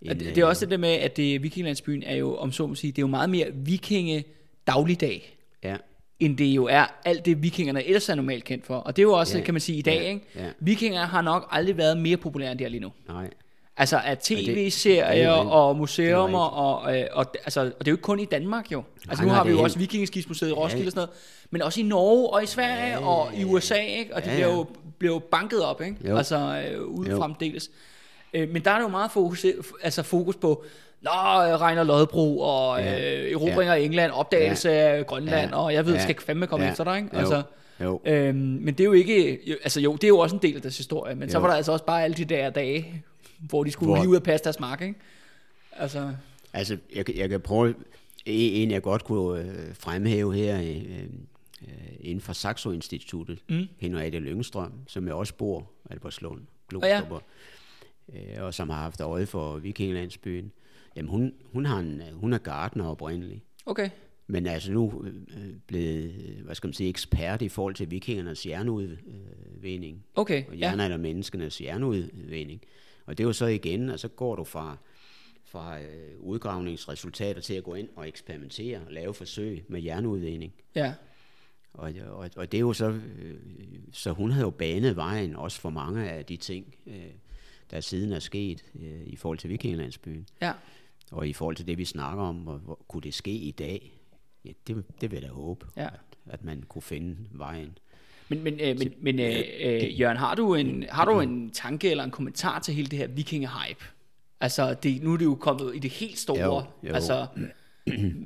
En, Og det, det er øh, også det med, at det, Vikinglandsbyen er jo, om så må sige, det er jo meget mere vikinge dagligdag, ja, end det jo er alt det, vikingerne ellers er normalt kendt for. Og det er jo også, Ja. kan man sige, i dag, Ja. ikke? Ja. Vikinger har nok aldrig været mere populære, end de er lige nu. nej. Altså at det- det er tv-serier og Det museumer, er og, øh, og, altså, og det er jo ikke kun i Danmark jo. Altså Nej, nu har vi det jo også Vikingeskibsmuseet i Roskilde Ja. og sådan noget, men også i Norge og i Sverige Ja, og i USA, ikke? Og det Ja, bliver, jo, bliver jo banket op, ikke? Jo. Altså øh, ude Jo. fremdeles. Øh, men der er jo meget fokus, altså fokus på Nå, Reiner Lodbro og Ja. øh, erobringer af England, opdagelse af Grønland, Ja. og jeg ved, Ja. skal fandme komme Ja. efter dig, ikke? Jo. Altså, Jo. Øhm, men det er jo ikke, jo, altså jo, det er jo også en del af deres historie, men jo. så Jo. var der altså også bare alle de der dage, hvor de skulle Hvor- lige ud og passe deres mark, ikke? Altså, Altså, jeg, kan- jeg kan prøve... En, jeg godt kunne øh, fremhæve her øh, øh, inden for Saxo-instituttet, mm. Henriette Lyngstrøm, som jeg også bor Albertslund, Glostrup, øh, og som har haft øje for Vikingelandsbyen. Jamen, hun, hun, har en, hun er gartner oprindeligt. okay. Men altså nu øh, blevet, hvad skal man sige, ekspert i forhold til vikingernes jernudvinding. Okay, og ja. jernaldermenneskenes jernudvinding. Og det er jo så igen, og så går du fra, fra øh, udgravningsresultater til at gå ind og eksperimentere og lave forsøg med jernudvinding. Ja, Og, og, og det er jo så, øh, så hun havde jo banet vejen også for mange af de ting, øh, der siden er sket øh, i forhold til Vikingelandsbyen. ja. Og i forhold til det, vi snakker om, hvor, hvor kunne det ske i dag? Ja, det, det vil jeg da håbe, Ja. at, at man kunne finde vejen. Men, men, øh, men, men øh, øh, Jørgen, har du, en, har du en tanke eller en kommentar til hele det her vikingehype? Altså, det, nu er det jo kommet i det helt store, Jo, jo. altså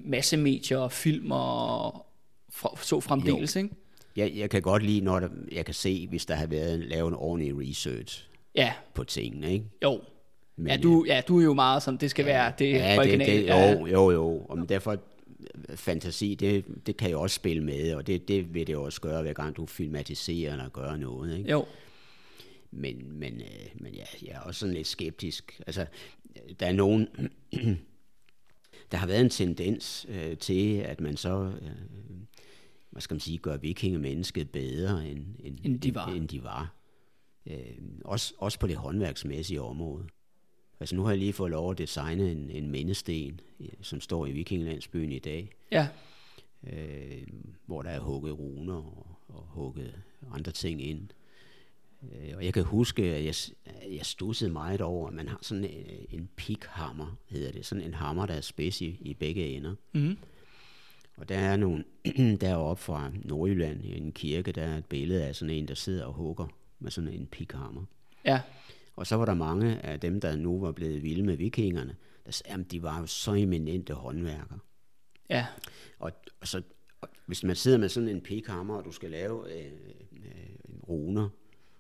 masse medier, film og fra, så fremdeles, ikke? Jeg, jeg kan godt lide, når der, jeg kan se, hvis der har været lavet en ordentlig research Ja, på tingene, ikke? jo. Men, ja, du, ja, du er jo meget sådan, det skal være det ja, det, originale. det, ja. jo, jo, jo. Og men derfor, øh, fantasi, det, det kan jo også spille med, og det, det vil det også gøre, hver gang du filmatiserer eller gør noget, ikke? Jo, Men, men, øh, men ja, jeg er også sådan lidt skeptisk. Altså, der er nogen, der har været en tendens øh, til, at man så, øh, hvad skal man sige, gør vikingemennesket bedre, end, end, End de var. End, end de var. Øh, også, også på det håndværksmæssige område. Altså nu har jeg lige fået lov at designe en, en mindesten, øh, som står i Vikingelandsbyen i dag, Ja, øh, hvor der er hugget runer og, og hugget andre ting ind. Øh, og jeg kan huske, at jeg, jeg stussede meget over, at man har sådan en, en pikhammer, hedder det. Sådan en hammer, der er spids i, i begge ender. Mhm. Og der er nogle, deroppe fra Nordjylland, i en kirke, der er et billede af sådan en, der sidder og hugger med sådan en pikhammer. ja, Og så var der mange af dem, der nu var blevet vilde med vikingerne, der sagde, at de var jo så eminente håndværkere. ja, Og, og så, og hvis man sidder med sådan en pikhammer, og du skal lave øh, øh, runer,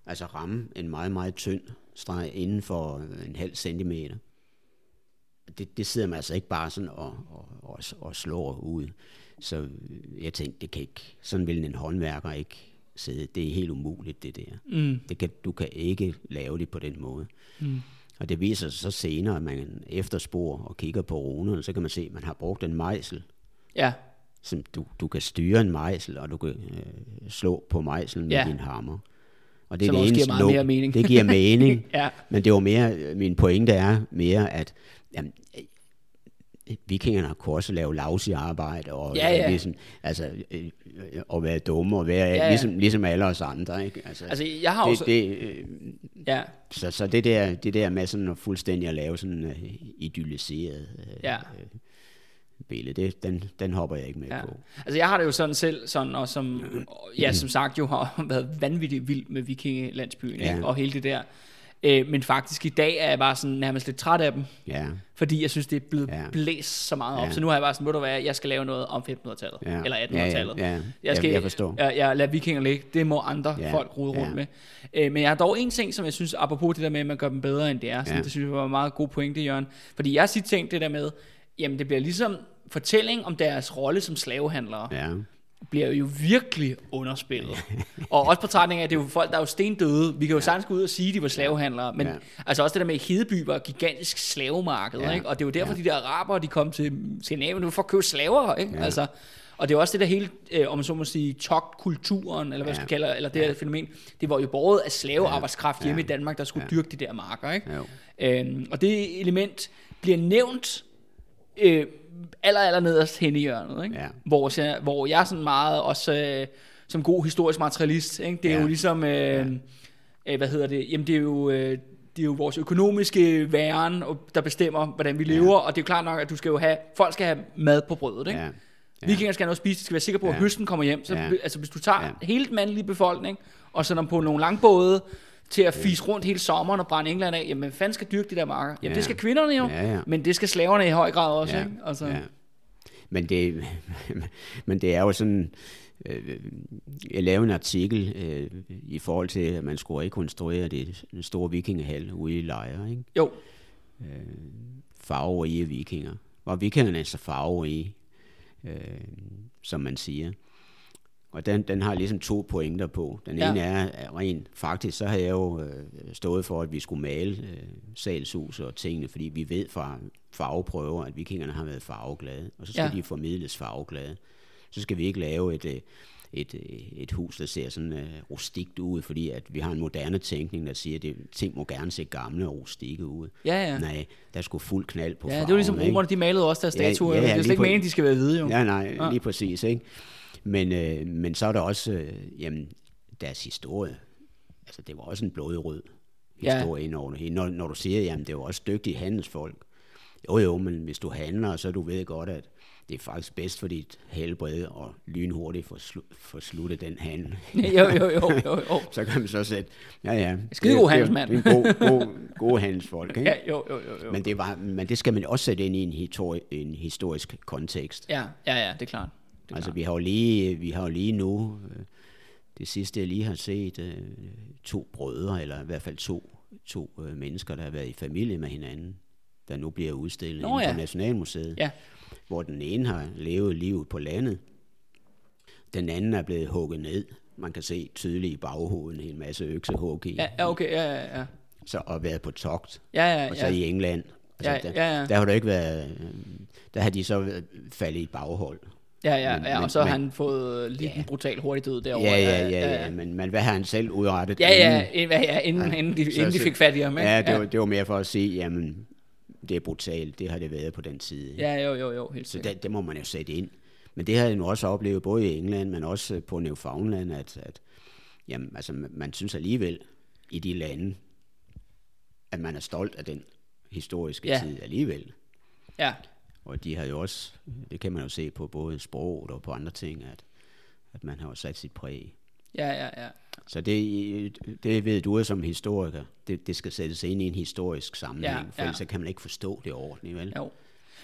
altså ramme en meget, meget tynd streg inden for en halv centimeter, det, det sidder man altså ikke bare sådan og, og, og, og slår ud. Så øh, jeg tænkte, det kan ikke, sådan vil en håndværker ikke sidde. Det er helt umuligt, det der. mm, Det kan, du kan ikke lave det på den måde. mm, Og det viser sig så senere, at man efterspor og kigger på runerne, så kan man se, at man har brugt en mejsel, ja, som du, du kan styre en mejsel, og du kan øh, slå på mejselen med Ja. din hammer. Og det er Som det giver meget log- mere mening. Det giver mening. ja, Men det var mere, min pointe er mere, at jamen, øh, vikingerne kunne også lave lavsig arbejde, og Ja, ja. Ligesom, altså, øh, øh, og være dumme, og være, Ja, ja. Ligesom, ligesom alle os andre. Ikke? Altså, altså jeg har også, det, det, øh, ja, så, så det der, det der med sådan at fuldstændig at lave sådan uh, idylliseret uh, Ja. uh, billede, det, den, den hopper jeg ikke med Ja. på. Altså jeg har det jo sådan selv, sådan, og som, ja, som sagt jo har været vanvittigt vild med vikingelandsbyen, Ja. ikke? og hele det der. Øh, men faktisk i dag er jeg bare sådan nærmest lidt træt af dem, Ja, fordi jeg synes, det er blevet ja. Ja. blæst så meget op. Ja. Så nu har jeg bare sådan, ved du hvad, jeg skal lave noget om 1500-tallet, ja. eller ja, 1800-tallet. Ja, ja. Jeg, skal, jeg, jeg forstår. Jeg, jeg lader vikinger ligge. Det må andre ja, Ja, folk rode rundt ja. med. Øh, men jeg har dog en ting, som jeg synes, apropos det der med, at man gør dem bedre, end det er. Sådan, Ja. Det synes jeg var en meget god pointe, Jørgen. Fordi jeg har tit tænkt det der med, jamen det bliver ligesom fortælling om deres rolle som slavehandlere, ja. Ja, bliver jo virkelig underspillet. og også på trætning af, at det er jo folk, der er jo stendøde. Vi kan jo sagtens gå ud og sige, at de var slavehandlere. Men ja. Ja. altså også det der med, at Hedeby var et gigantisk slavemarked. Ja. Ja. Ikke? Og det er jo derfor, ja. Ja. de der araber, de kom til Skandinavien nu for at købe slaver. Ikke? Ja. Ja. Altså, og det er også det der hele, øh, om man så må sige, togtkulturen, eller hvad ja. Ja. skal kalde eller det her fænomen, det var jo båret af slavearbejdskraft hjemme i Danmark, der skulle Ja. dyrke de der marker. Ikke? jo. Øhm, og det element bliver nævnt øh, aller, aller nederst hen i hjørnet. Ikke? Ja. Hvor, jeg, hvor jeg er sådan meget også øh, som god historisk materialist. Ikke? Det er ja. Ja. jo ligesom, øh, øh, hvad hedder det, jamen det er jo... Øh, det er jo vores økonomiske væren, der bestemmer, hvordan vi lever, ja. og det er jo klart nok, at du skal jo have, folk skal have mad på brødet, ikke? Ja. Ja. Vikinger skal have noget at spise, de skal være sikre på, at Ja. høsten kommer hjem. Så, Ja. altså, hvis du tager ja. Ja. hele den mandlige befolkning, og sender dem på nogle langbåde, til at fise rundt hele sommeren og brænde England af, jamen hvad fanden skal dyrke de der marker? Jamen Ja. det skal kvinderne jo, Ja, ja. men det skal slaverne i høj grad også, Ja, ikke? Altså, ja. Men det, men det er jo sådan, øh, jeg lavede en artikel øh, i forhold til, at man skulle rekonstruere det store vikingehal ude i Lejre, ikke? Jo, farverige vikinger. Var vikingerne så farverige, øh, som man siger. Og den, den har ligesom to pointer på. Den Ja. ene er, at rent faktisk, så har jeg jo øh, stået for, at vi skulle male øh, salshus og tingene, fordi vi ved fra farveprøver, at vikingerne har været farveglade, og så skal Ja. de formidles farveglade. Så skal vi ikke lave et, øh, et, øh, et hus, der ser sådan øh, rustikt ud, fordi at vi har en moderne tænkning, der siger, at ting må gerne se gamle og rustikke ud. ja, ja. Nej, der skulle fuld knald på Ja, det farven, var ligesom ikke? romerne, de malede også deres statuer. ja, Ja, ja, det er slet ikke meningen, de skal være hvide, jo. Ja, nej, ja. lige præcis, ikke? Men, øh, men så er der også, øh, jamen, deres historie. Altså, det var også en blodrød historie ja. ind over det. Når, når du siger, jamen, det var også dygtige handelsfolk. Jo, jo, men hvis du handler, så du ved godt, at det er faktisk bedst for dit helbred og lynhurtigt få, slu, få sluttet den handel. jo, jo, jo, jo, jo. så kan man så sætte, ja, ja. Skidegod det- det- handelsmand. Det er en god, god, god handelsfolk, ikke? Ja, jo, jo, jo, jo. Men det, var, men det skal man også sætte ind i en, histori- en historisk kontekst. Ja, ja, ja, det er klart. Det Altså, klart. vi har jo lige, vi har jo lige nu, øh, det sidste jeg lige har set, øh, to brødre, eller i hvert fald to, to øh, mennesker, der har været i familie med hinanden, der nu bliver udstillet Nå ja. på Nationalmuseet, Ja. hvor den ene har levet livet på landet, den anden er blevet hugget ned. Man kan se tydeligt i baghovedet en hel masse øksehug i, Ja, ja, okay, ja, ja, ja. så, og været på togt, Ja, ja, og så ja. i England Altså, Ja, der, ja, ja. der har du ikke været, der har de så faldet i et baghold. Ja, ja, Men- ja, og men- så har han fået lige en brutal hurtig død derovre. Ja, ja, ja, ja, men, men hvad har han selv udrettet? Ja, ja, inden? inden, ja, inden, Ja. inden, de, Så- inden de så- fik fat i ham. ikke? Ja, det var, det var mere for at sige, jamen, det er brutalt, det har det været på den tid. ikke? ja, jo, jo, jo, helt Så sikkert. det, det må man jo sætte ind. Men det har jeg nu også oplevet, både i England, men også på Newfoundland, at, at jamen, altså, man, man synes alligevel i de lande, at man er stolt af den historiske Ja. tid alligevel. Ja, Og de har jo også, det kan man jo se på både sproget og på andre ting, at, at man har jo sat sit præg. ja, ja, ja. Så det, det ved du som historiker, det, det skal sættes ind i en historisk sammenhæng, Ja, for ja. ellers så kan man ikke forstå det ordentligt, vel? Jo.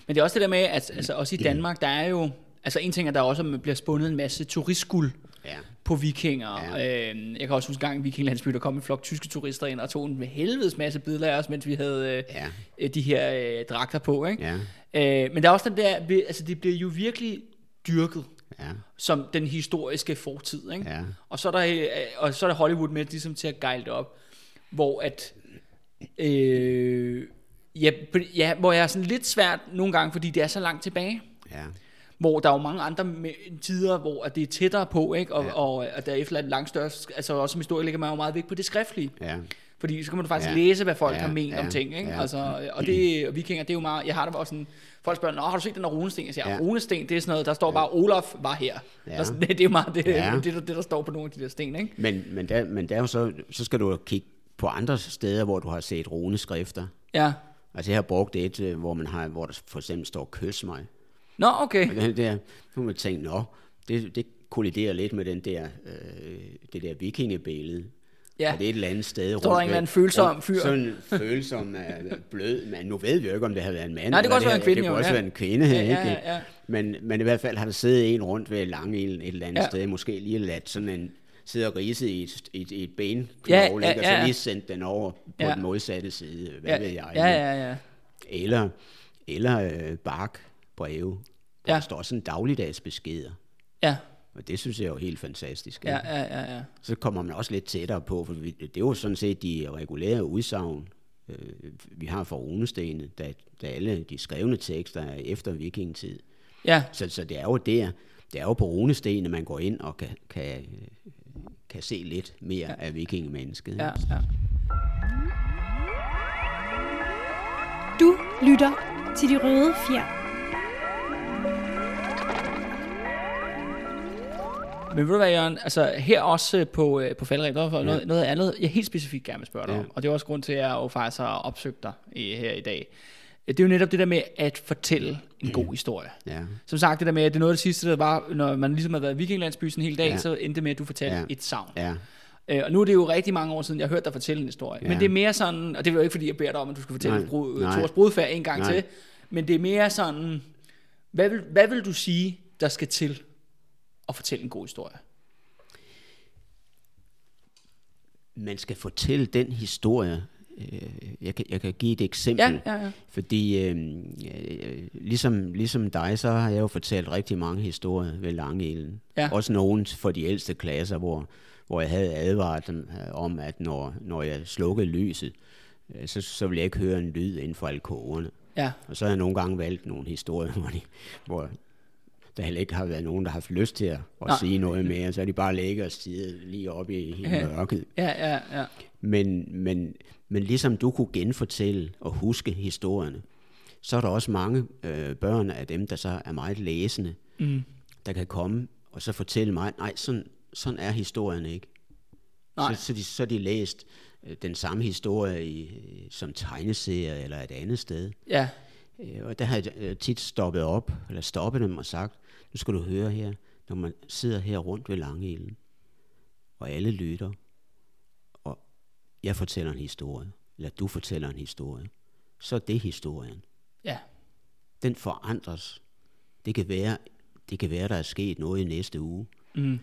Men det er også det der med, at altså, også i Danmark, der er jo... Altså en ting er, der også bliver spundet en masse turistskuld Ja. på vikinger. Ja. Øh, jeg kan også huske en gang i Vikinglandsby, der kom en flok tyske turister ind og tog en helvedes masse billeder af os, mens vi havde øh, Ja. øh, de her øh, dragter på. Ikke? Ja, Øh, men der er også den der, altså det bliver jo virkelig dyrket ja, som den historiske fortid. Ikke? ja. Og så er der, øh, og så er der Hollywood med ligesom til at gejle det op, hvor at, øh, ja, ja, hvor jeg er sådan lidt svært nogle gange, fordi det er så langt tilbage, ja. Hvor der er jo mange andre tider, hvor at det er tættere på, ikke? Og, Ja. og, og der er efterladt langt større, altså også som historiker lægger man jo meget vægt på det skriftlige, ja. fordi så kan man faktisk Ja. læse, hvad folk Ja, har ment ja, om ting, ikke? ja. Altså, og det, og vikinger, det er jo meget, jeg har det også sådan, folk spørger, Nå, har du set den der runesten? Jeg siger, Ja. runesten, det er sådan noget, der står bare, Olaf var her. Ja. Ja. Det, det er jo meget det, Ja. det, det, der står på nogle af de der sten, ikke? Men, men, der, men der er jo så, så skal du kigge på andre steder, hvor du har set runeskrifter. Ja. Altså jeg har brugt et, øh, hvor, man har, hvor der for eksempel står kys mig. Nå, okay. Der, nu man tænkt, nå, det, det kolliderer lidt med den der, øh, det der vikingebillede. Ja. Og det er et eller andet sted Står der en eller anden følsom fyr? Sådan en følsom, øh, blød, men nu ved vi jo ikke, om det har været en mand. Nej, det kan også være en kvinde, Det kan også ja. være en kvinde, Ja, ikke? ja, ja, ja. Men, men i hvert fald har der siddet en rundt ved lange et eller andet Ja. ja. sted, måske lige ladt sådan en, sidder og ridset i et, et, et ben, Ja, knogle, ja, ikke? og ja, så ja. lige sendt den over på Ja. den modsatte side, hvad Ja, ved jeg. ja, ja, ja. Eller, eller øh, barkbreve, hvor Ja. der står sådan dagligdags beskeder. Ja, Og det synes jeg er jo helt fantastisk. ja, ja, ja, ja. Så kommer man også lidt tættere på, for det er jo sådan set de regulære udsagn, øh, vi har fra runestene, da, da alle de skrevne tekster er efter vikingetid. Ja, Så, så det er jo der, det er jo på runestene, man går ind og kan, kan, kan se lidt mere ja. af vikingemennesket. ja, ja. Du lytter til de røde fjer. Men ved du hvad, Jørgen, altså her også øh, på, øh, på faldreb, der var noget, noget andet, jeg helt specifikt gerne vil spørge dig Ja. om, og det er også grund til, at jeg jo faktisk har opsøgt dig i, her i dag. Det er jo netop det der med at fortælle en god historie. Ja. Som sagt, det der med, at det er noget af det sidste, der var, når man ligesom har været i Vikinglandsby sådan en hel dag, Ja. ja. så endte det med, at du fortalte Ja. ja. et savn. ja. Øh, og nu er det jo rigtig mange år siden, jeg har hørt dig fortælle en historie. Ja. Ja. Men det er mere sådan, og det er jo ikke fordi, jeg beder dig om, at du skal fortælle nej. Thors brudfærd en gang Nej. til. Men det er mere sådan, hvad vil, hvad vil du sige, der skal til at fortælle en god historie? Man skal fortælle den historie. Øh, Jeg kan, jeg kan give et eksempel. Ja, ja, ja. Fordi øh, ligesom, ligesom dig, så har jeg jo fortalt rigtig mange historier ved Langelen. Ja. Også nogle for de ældste klasser, hvor, hvor jeg havde advaret dem øh, om, at når, når jeg slukkede lyset, øh, så, så ville jeg ikke høre en lyd inden for alkoverne. Ja, Og så har jeg nogle gange valgt nogle historier, hvor, de, hvor der heller ikke har været nogen, der har haft lyst til at, at Nej. sige noget mere. Så er de bare ligget og stirret lige oppe i, i Ja. mørket. ja, ja, ja. Men, men, men ligesom du kunne genfortælle og huske historierne, så er der også mange øh, børn af dem, der så er meget læsende, Mm. der kan komme og så fortælle mig, nej, sådan, sådan er historien ikke. Nej. Så, så, de, så de læst øh, den samme historie i, øh, som tegneserie eller et andet sted. Ja, Øh, Og der har jeg øh, tit stoppet op, eller stoppet dem og sagt, nu skal du høre her, når man sidder her rundt ved Langelen, og alle lytter, og jeg fortæller en historie, eller du fortæller en historie, så er det historien. ja, Den forandres. Det kan være, det kan være der er sket noget i næste uge. mm.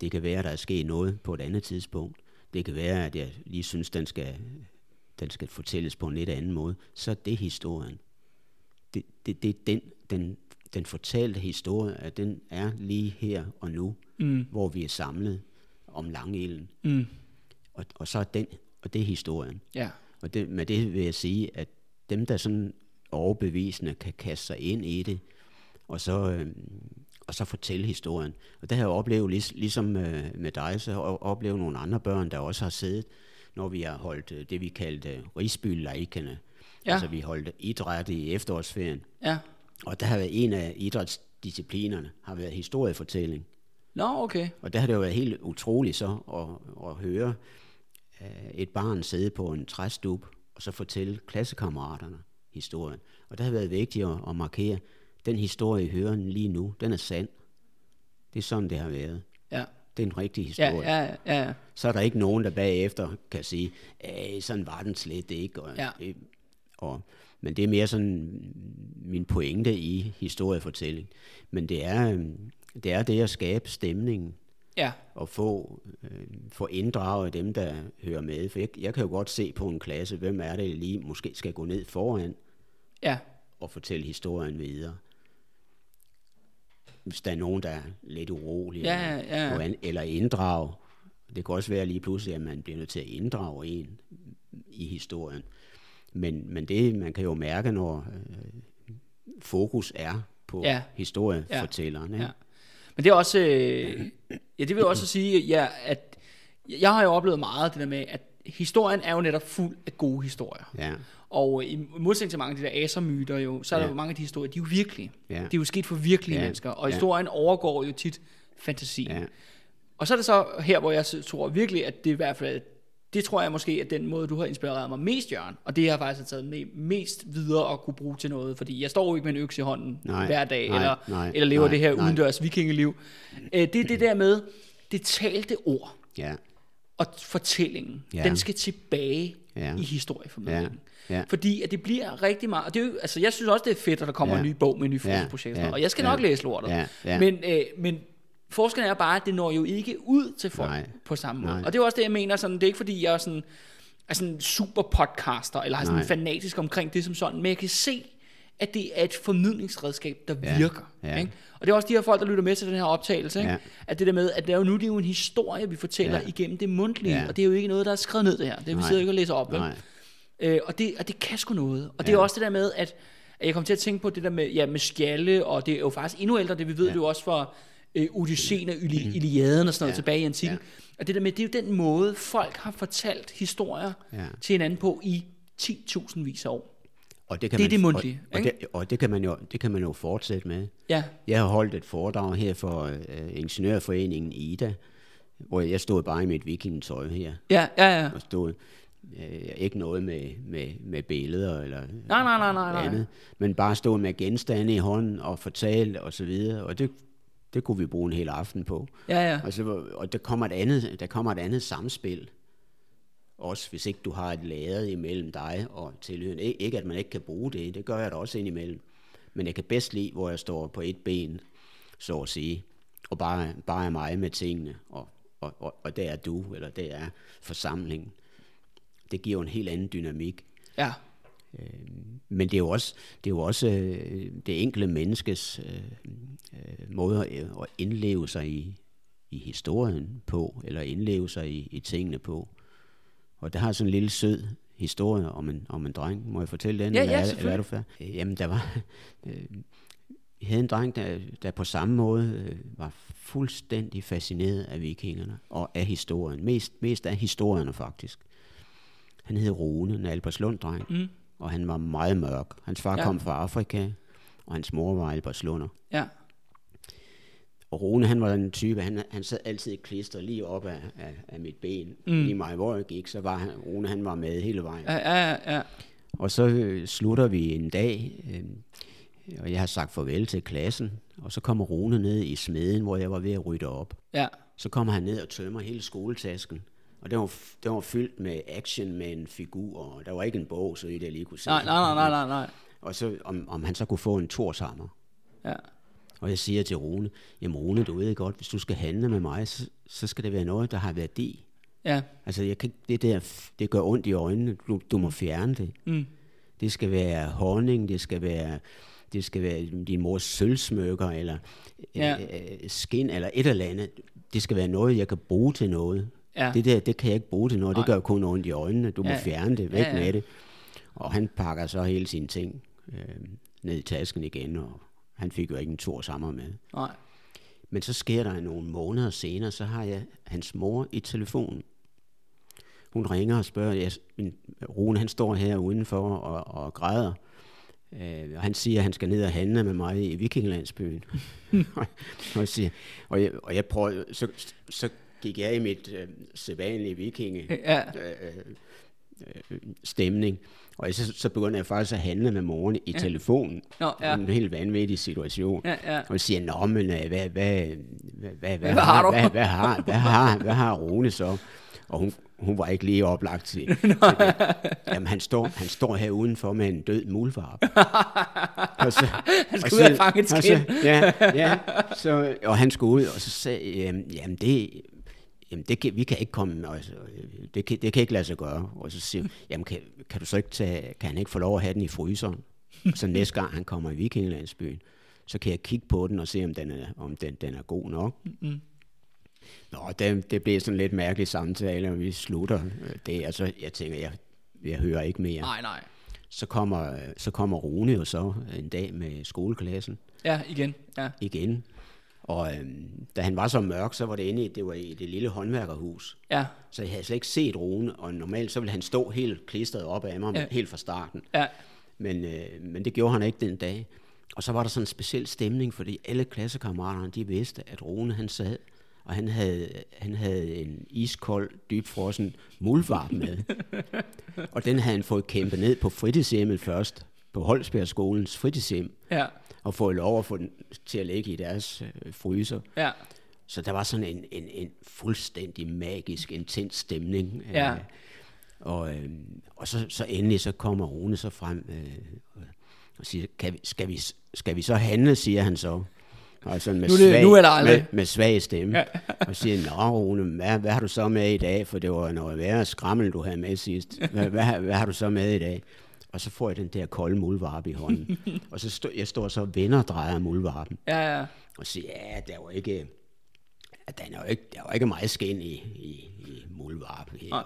Det kan være, der er sket noget på et andet tidspunkt. Det kan være, at jeg lige synes, den skal, den skal fortælles på en lidt anden måde. Så er det historien. Det, det, det er den, den, den fortalte historie, at den er lige her og nu, Mm. hvor vi er samlet om langilden. Mm. Og, og så er den, og det er historien. ja, Og det, med det vil jeg sige, at dem, der sådan overbevisende kan kaste sig ind i det, og så, øh, og så fortælle historien. Og det har jeg oplevet, lig, ligesom øh, med dig, så har jeg oplevet nogle andre børn, der også har siddet, når vi har holdt øh, det, vi kaldte rigsbylejkene. Ja. Altså vi holdt idræt i efterårsferien. Ja. Og der har været en af idrætsdisciplinerne, har været historiefortælling. Nå, okay. Og der har det jo været helt utroligt så at, at høre øh, et barn sidde på en træstub, og så fortælle klassekammeraterne historien. Og der har været vigtigt at, at markere, den historie, I hører lige nu, den er sand. Det er sådan, det har været. Ja. Det er en rigtig Ja, historie. ja, ja, ja. Så er der ikke nogen, der bagefter kan sige, sådan var den slet ikke. Og, Ja. det, og, men det er mere sådan min pointe i historiefortælling. Men det er, øhm, det er det at skabe stemningen Ja, og få, øh, få inddraget dem, der hører med. For jeg, jeg kan jo godt se på en klasse, hvem er det lige måske skal gå ned foran ja, og fortælle historien videre. Hvis der er nogen, der er lidt urolige, Ja, eller, ja. andet, eller inddrage. Det kan også være lige pludselig, at man bliver nødt til at inddrage en i historien. Men, men det, man kan jo mærke, når øh, fokus er på Ja. historiefortælleren. ikke? ja. Men det er også, øh, ja, det vil også sige, ja, at jeg har jo oplevet meget det der med, at historien er jo netop fuld af gode historier. Ja. Og i modsætning til mange af de der asermyter jo, så er der Ja. jo mange af de historier, de er jo virkelige. Ja. De er jo sket for virkelige Ja. mennesker, og Ja. historien overgår jo tit fantasien. Ja. Og så er det så her, hvor jeg tror virkelig, at det i hvert fald, det tror jeg måske er den måde, du har inspireret mig mest, Jørgen. Og det har jeg faktisk taget med mest videre og kunne bruge til noget, fordi jeg står jo ikke med en økse i hånden Nej, hver dag, nej, eller, nej, eller lever nej, det her nej. udendørs vikingeliv. Øh, Det er det der med, det talte ord Ja. og fortællingen, Ja. den skal tilbage Ja. i historieformidlingen. Ja. Ja. Fordi at det bliver rigtig meget, og det er jo, altså jeg synes også, det er fedt, at der kommer Ja. en ny bog med en ny Ja. og jeg skal Ja. nok læse lortet. Ja. Ja. Men, øh, men forskellen er bare, at det når jo ikke ud til folk Nej. på samme måde. Nej. Og det er også det, jeg mener, sådan, det er ikke fordi, jeg er sådan, er sådan super podcaster, eller er sådan Nej. fanatisk omkring det som sådan, men jeg kan se, at det er et formidlingsredskab, der Ja. virker. Ja. Ikke? Og det er også de her folk, der lytter med til den her optagelse, ikke? Ja. at det der med, at det er jo nu det er jo en historie, vi fortæller Ja. igennem det mundtlige, Ja. og det er jo ikke noget, der er skrevet ned det her. Det vi Nej. sidder ikke og læser op. Vel? Nej. Øh, og, det, og det kan sgu noget. Og det er også det der med, at, at jeg kom til at tænke på det der med, ja, med skjalle, og det er jo faktisk endnu ældre, det vi ved ja. det jo også fra øh, Odysseen og Ili- Iliaden og sådan noget ja. Tilbage i antikken. Ja. Og det der med, det er jo den måde, folk har fortalt historier Ja. til hinanden på i 10.000 vis af år. Og det, kan Det er man, det mundtlige, Og, og, det, og det, kan man jo, det kan man jo fortsætte med. Ja, Jeg har holdt et foredrag her for øh, Ingeniørforeningen IDA, hvor jeg stod bare i mit vikingetøj her, ja, ja, ja. og stod øh, ikke noget med, med, med billeder eller Nej, nej, nej, nej, nej. andet, men bare stod med genstande i hånden og fortalte og så videre, og det, det kunne vi bruge en hel aften på. Ja, ja. Og, så, og der kommer et andet, der kommer et andet samspil. Også hvis ikke du har et ladet imellem dig og tilhørende. Ik- Ikke at man ikke kan bruge det, det gør jeg da også indimellem. Men jeg kan bedst lide, hvor jeg står på et ben, så at sige, og bare, bare er mig med tingene, og, og, og, og der er du, eller der er forsamlingen. Det giver jo en helt anden dynamik. Ja, Men det er jo også, det, er jo også øh, det enkelte menneskes øh, øh, måde at, at indleve sig i, i historien på, eller indleve sig i, i tingene på. Og der har sådan en lille sød historie om en, om en dreng. Må jeg fortælle den? Ja, eller, ja, er, eller er du færdig? Øh, Jamen, der var... Øh, vi havde en dreng, der, der på samme måde øh, var fuldstændig fascineret af vikingerne og af historien. Mest, mest af historierne, faktisk. Han hed Rune, en Albertslund-dreng, mm. Og han var meget mørk. Hans far Ja. kom fra Afrika, og hans mor var Albertslunder. ja, Og Rune, han var en type, han, han sad altid i klister lige op af, af, af mit ben. Mm. Lige meget hvor jeg gik, så var han, Rune, han var med hele vejen. ja, ja, ja. Og så øh, slutter vi en dag, øh, og jeg har sagt farvel til klassen, og så kommer Rune ned i smeden, hvor jeg var ved at rydde op. ja. Så kommer han ned og tømmer hele skoletasken. Og den var, den var fyldt med action med en figur, og der var ikke en bog, så vidt jeg lige kunne se. Nej, nej, nej, nej, nej. Og så om, om han så kunne få en torshammer. Ja, Og jeg siger til Rune, jamen Rune, du ved godt, hvis du skal handle med mig, så, så skal det være noget, der har værdi. ja, Altså, jeg kan, det der, det gør ondt i øjnene. Du, du må fjerne det. mm. Det skal være honning, det skal være, det skal være din mors sølvsmykker, eller Ja. øh, skin, eller et eller andet. Det skal være noget, jeg kan bruge til noget. Ja. Det der, det kan jeg ikke bruge til noget. Nej. Det gør kun ondt i øjnene. Du må Ja. fjerne det. Væk Ja, ja. med det. Og han pakker så hele sine ting øh, ned i tasken igen, og han fik jo ikke en tur sammen med. Nej. Men så sker der nogle måneder senere, så har jeg hans mor i telefonen. Hun ringer og spørger, jeg, min, Rune han står her udenfor og, og græder. Øh, og han siger, at han skal ned og handle med mig i Vikinglandsbyen. og, jeg siger, og, jeg, og jeg prøver, så, så gik jeg i mit øh, sædvanlige vikinge Ja. øh, øh, stemning. Og så, så begynder jeg faktisk at handle med moren i telefonen. Nå, ja. En helt vanvittig situation. Ja, ja. Og siger, nå, men øh, hvad, hvad, hvad, hvad, hvad, har du? Hvad, hvad, har, hvad, har, hvad har Rune så? Og hun, hun var ikke lige oplagt til, til det. Jamen, han står, han står her udenfor med en død mulvarp. og så, Han skal og ud og så- fange et og skind. så- Ja, ja. Så, og han skulle ud, og så sagde jamen det, jamen det kan, vi kan ikke komme, altså, det, kan, det kan ikke lade sig gøre. Og så siger jamen kan, kan du så ikke tage, kan han ikke få lov at have den i fryseren? Så næste gang han kommer i Vikinglandsbyen, så kan jeg kigge på den og se, om den er, om den, den er god nok. Mm. Nå, det, det bliver sådan lidt mærkelig samtale, og vi slutter. Det, altså, jeg tænker, jeg, jeg hører ikke mere. Nej, nej. Så kommer, så kommer Rune jo så en dag med skoleklassen Ja, igen. Ja. igen. Og øhm, da han var så mørk, så var det inde i, det var i det lille håndværkerhus. Ja. Så jeg havde slet ikke set Rune, og normalt så ville han stå helt klistret op af mig, Ja. helt fra starten. Ja. Men, øh, men det gjorde han ikke den dag. Og så var der sådan en speciel stemning, fordi alle klassekammeraterne, de vidste, at Rune han sad, og han havde, han havde en iskold, dybfrossen muldvarp med. og den havde han fået kæmpet ned på fritidshjemmet først, på Holsbergskolens fritidshjem, Ja. og fået lov at få den til at ligge i deres øh, fryser. Ja. Så der var sådan en, en, en fuldstændig magisk, intens stemning. Ja. Øh, og, øh, og så, så endelig så kommer Rune så frem øh, og siger, kan vi, skal, vi, skal vi så handle, siger han så. Og sådan med, Nu er det- svag, nu eller aldrig. med, med svag stemme. Ja. og siger, nå Rune, hvad, hvad har du så med i dag? For det var noget værre skrammel, du havde med sidst. Hvad, hvad, hvad har du så med i dag? Og så får jeg den der kolde muldvarp i hånden. og så stå, jeg står så og vender og drejer muldvarpen Ja, ja. og sige, ja, der var ikke, at der, er jo ikke, der var ikke meget skin i, i, i muldvarpen her. Nej.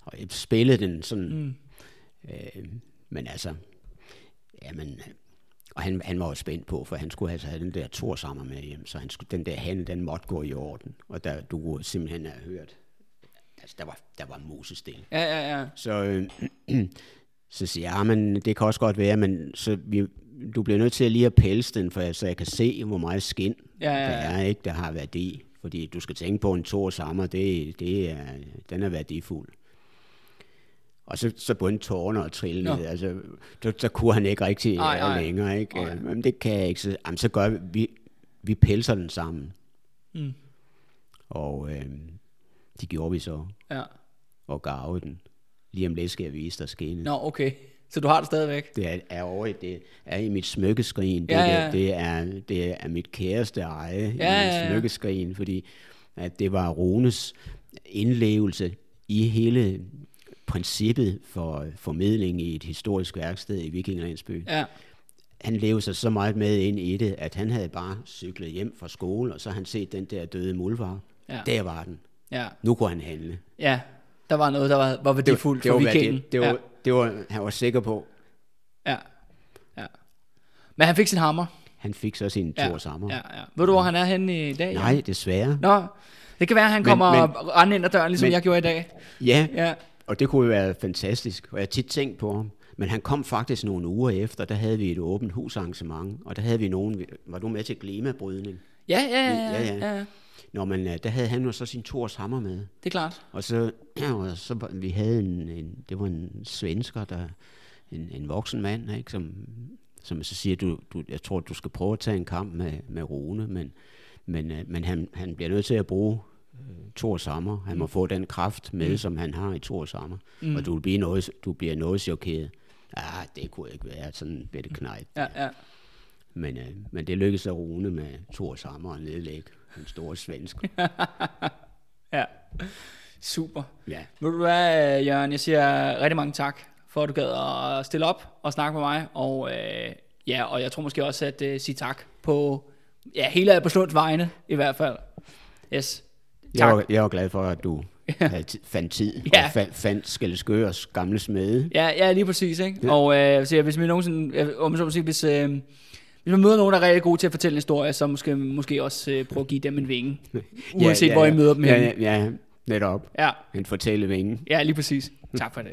Og jeg spillede den sådan, mm. øh, men altså, jamen, og han, han var jo spændt på, for han skulle altså have den der tor sammen med hjem, så han skulle, den der handel, den måtte gå i orden. Og der, du kunne simpelthen have hørt, altså der var, der var musestil. Ja, ja, ja. Så, øh, så siger jeg, ja, men det kan også godt være, men så vi, du bliver nødt til at lige at pelse den, for, så jeg kan se, hvor meget skin Ja, ja, ja. der er, ikke, der har værdi. Fordi du skal tænke på en tor sammer, det, det er, den er værdifuld. Og så, så begyndte tårerne at trille ned. Altså, så, så kunne han ikke rigtig Nej, nej, nej. længere. Ikke? Nej. Men det kan jeg ikke. Så, jamen, så gør vi, vi, vi pelser den sammen. Mm. Og øh, det gjorde vi så, Ja. og garvede den. Lige om lidt skal jeg vise dig skinnet. Nå, okay. Så du har det stadigvæk? Det er, er over i, det er i mit smykkeskrin. Det, Ja, ja, ja. ja. Det, er, det er mit kæreste eje Ja, i mit ja, ja. smykkeskrin, fordi at det var Rones indlevelse i hele princippet for formidling i et historisk værksted i Vikinglandsby. Ja. Han levede sig så meget med ind i det, at han havde bare cyklet hjem fra skole, og så han set den der døde muldvar. Ja. Der var den. Ja. Nu kunne han handle. Ja. Der var noget, der var, var værdifuldt det for var, vikingen. det, det, var, ja. det var, han var sikker på. ja. Ja. Men han fik sin hammer. Han fik så sin Ja. tur sammen. Ja, ja. Ved du, hvor han er henne i dag? Nej, desværre. Nå, det kan være, at han Men- kommer men- rendende ind ad døren, ligesom men- jeg gjorde i dag. Ja, Ja. Og det kunne jo være fantastisk, og jeg har tit tænkt på ham. Men han kom faktisk nogle uger efter, der havde vi et åbent husarrangement, og der havde vi nogen, var du med til klimabrydning? Ja, ja, ja, Ja, ja, ja. ja. Nå, men øh, der havde han jo så sin Thors hammer med. Det er klart. Og så, og så vi havde en, en, det var en svensker, der, en, en voksen mand, ikke, som, som så siger, du, du, jeg tror, du skal prøve at tage en kamp med, med Rune, men, men, øh, men han, han bliver nødt til at bruge øh, Thor Sommer. Han må få den kraft med, mm. som han har i Thor Sommer. Mm. Og du, vil blive noget, du bliver noget chokeret. Ah, det kunne ikke være, sådan bliver det knejt. Ja, ja. Men, øh, men det lykkedes at Rune med Thor Sommer at nedlægge den store svensk. Ja. Super. Ja. Ved du hvad, Jørgen, jeg siger rigtig mange tak, for at du gad at stille op og snakke med mig. Og, øh, ja, og jeg tror måske også at uh, sige tak på ja, hele Alberslunds vegne, i hvert fald. Yes. Jeg Tak. var, jeg var glad for, at du havde fandt tid, Ja. og fandt, fandt Skelleskøres gamle smede. Ja, ja lige præcis. Ikke? Ja. Og øh, så ja, hvis man nogensinde, om så sige, hvis, øh, hvis man møder nogen, der er rigtig gode til at fortælle en historie, så måske, måske også øh, prøve at give dem en vinge. Uanset ja, hvor I ja. møder dem ja, henne. ja, ja, netop. Ja, En fortællevinge. ja, lige præcis. Tak for det.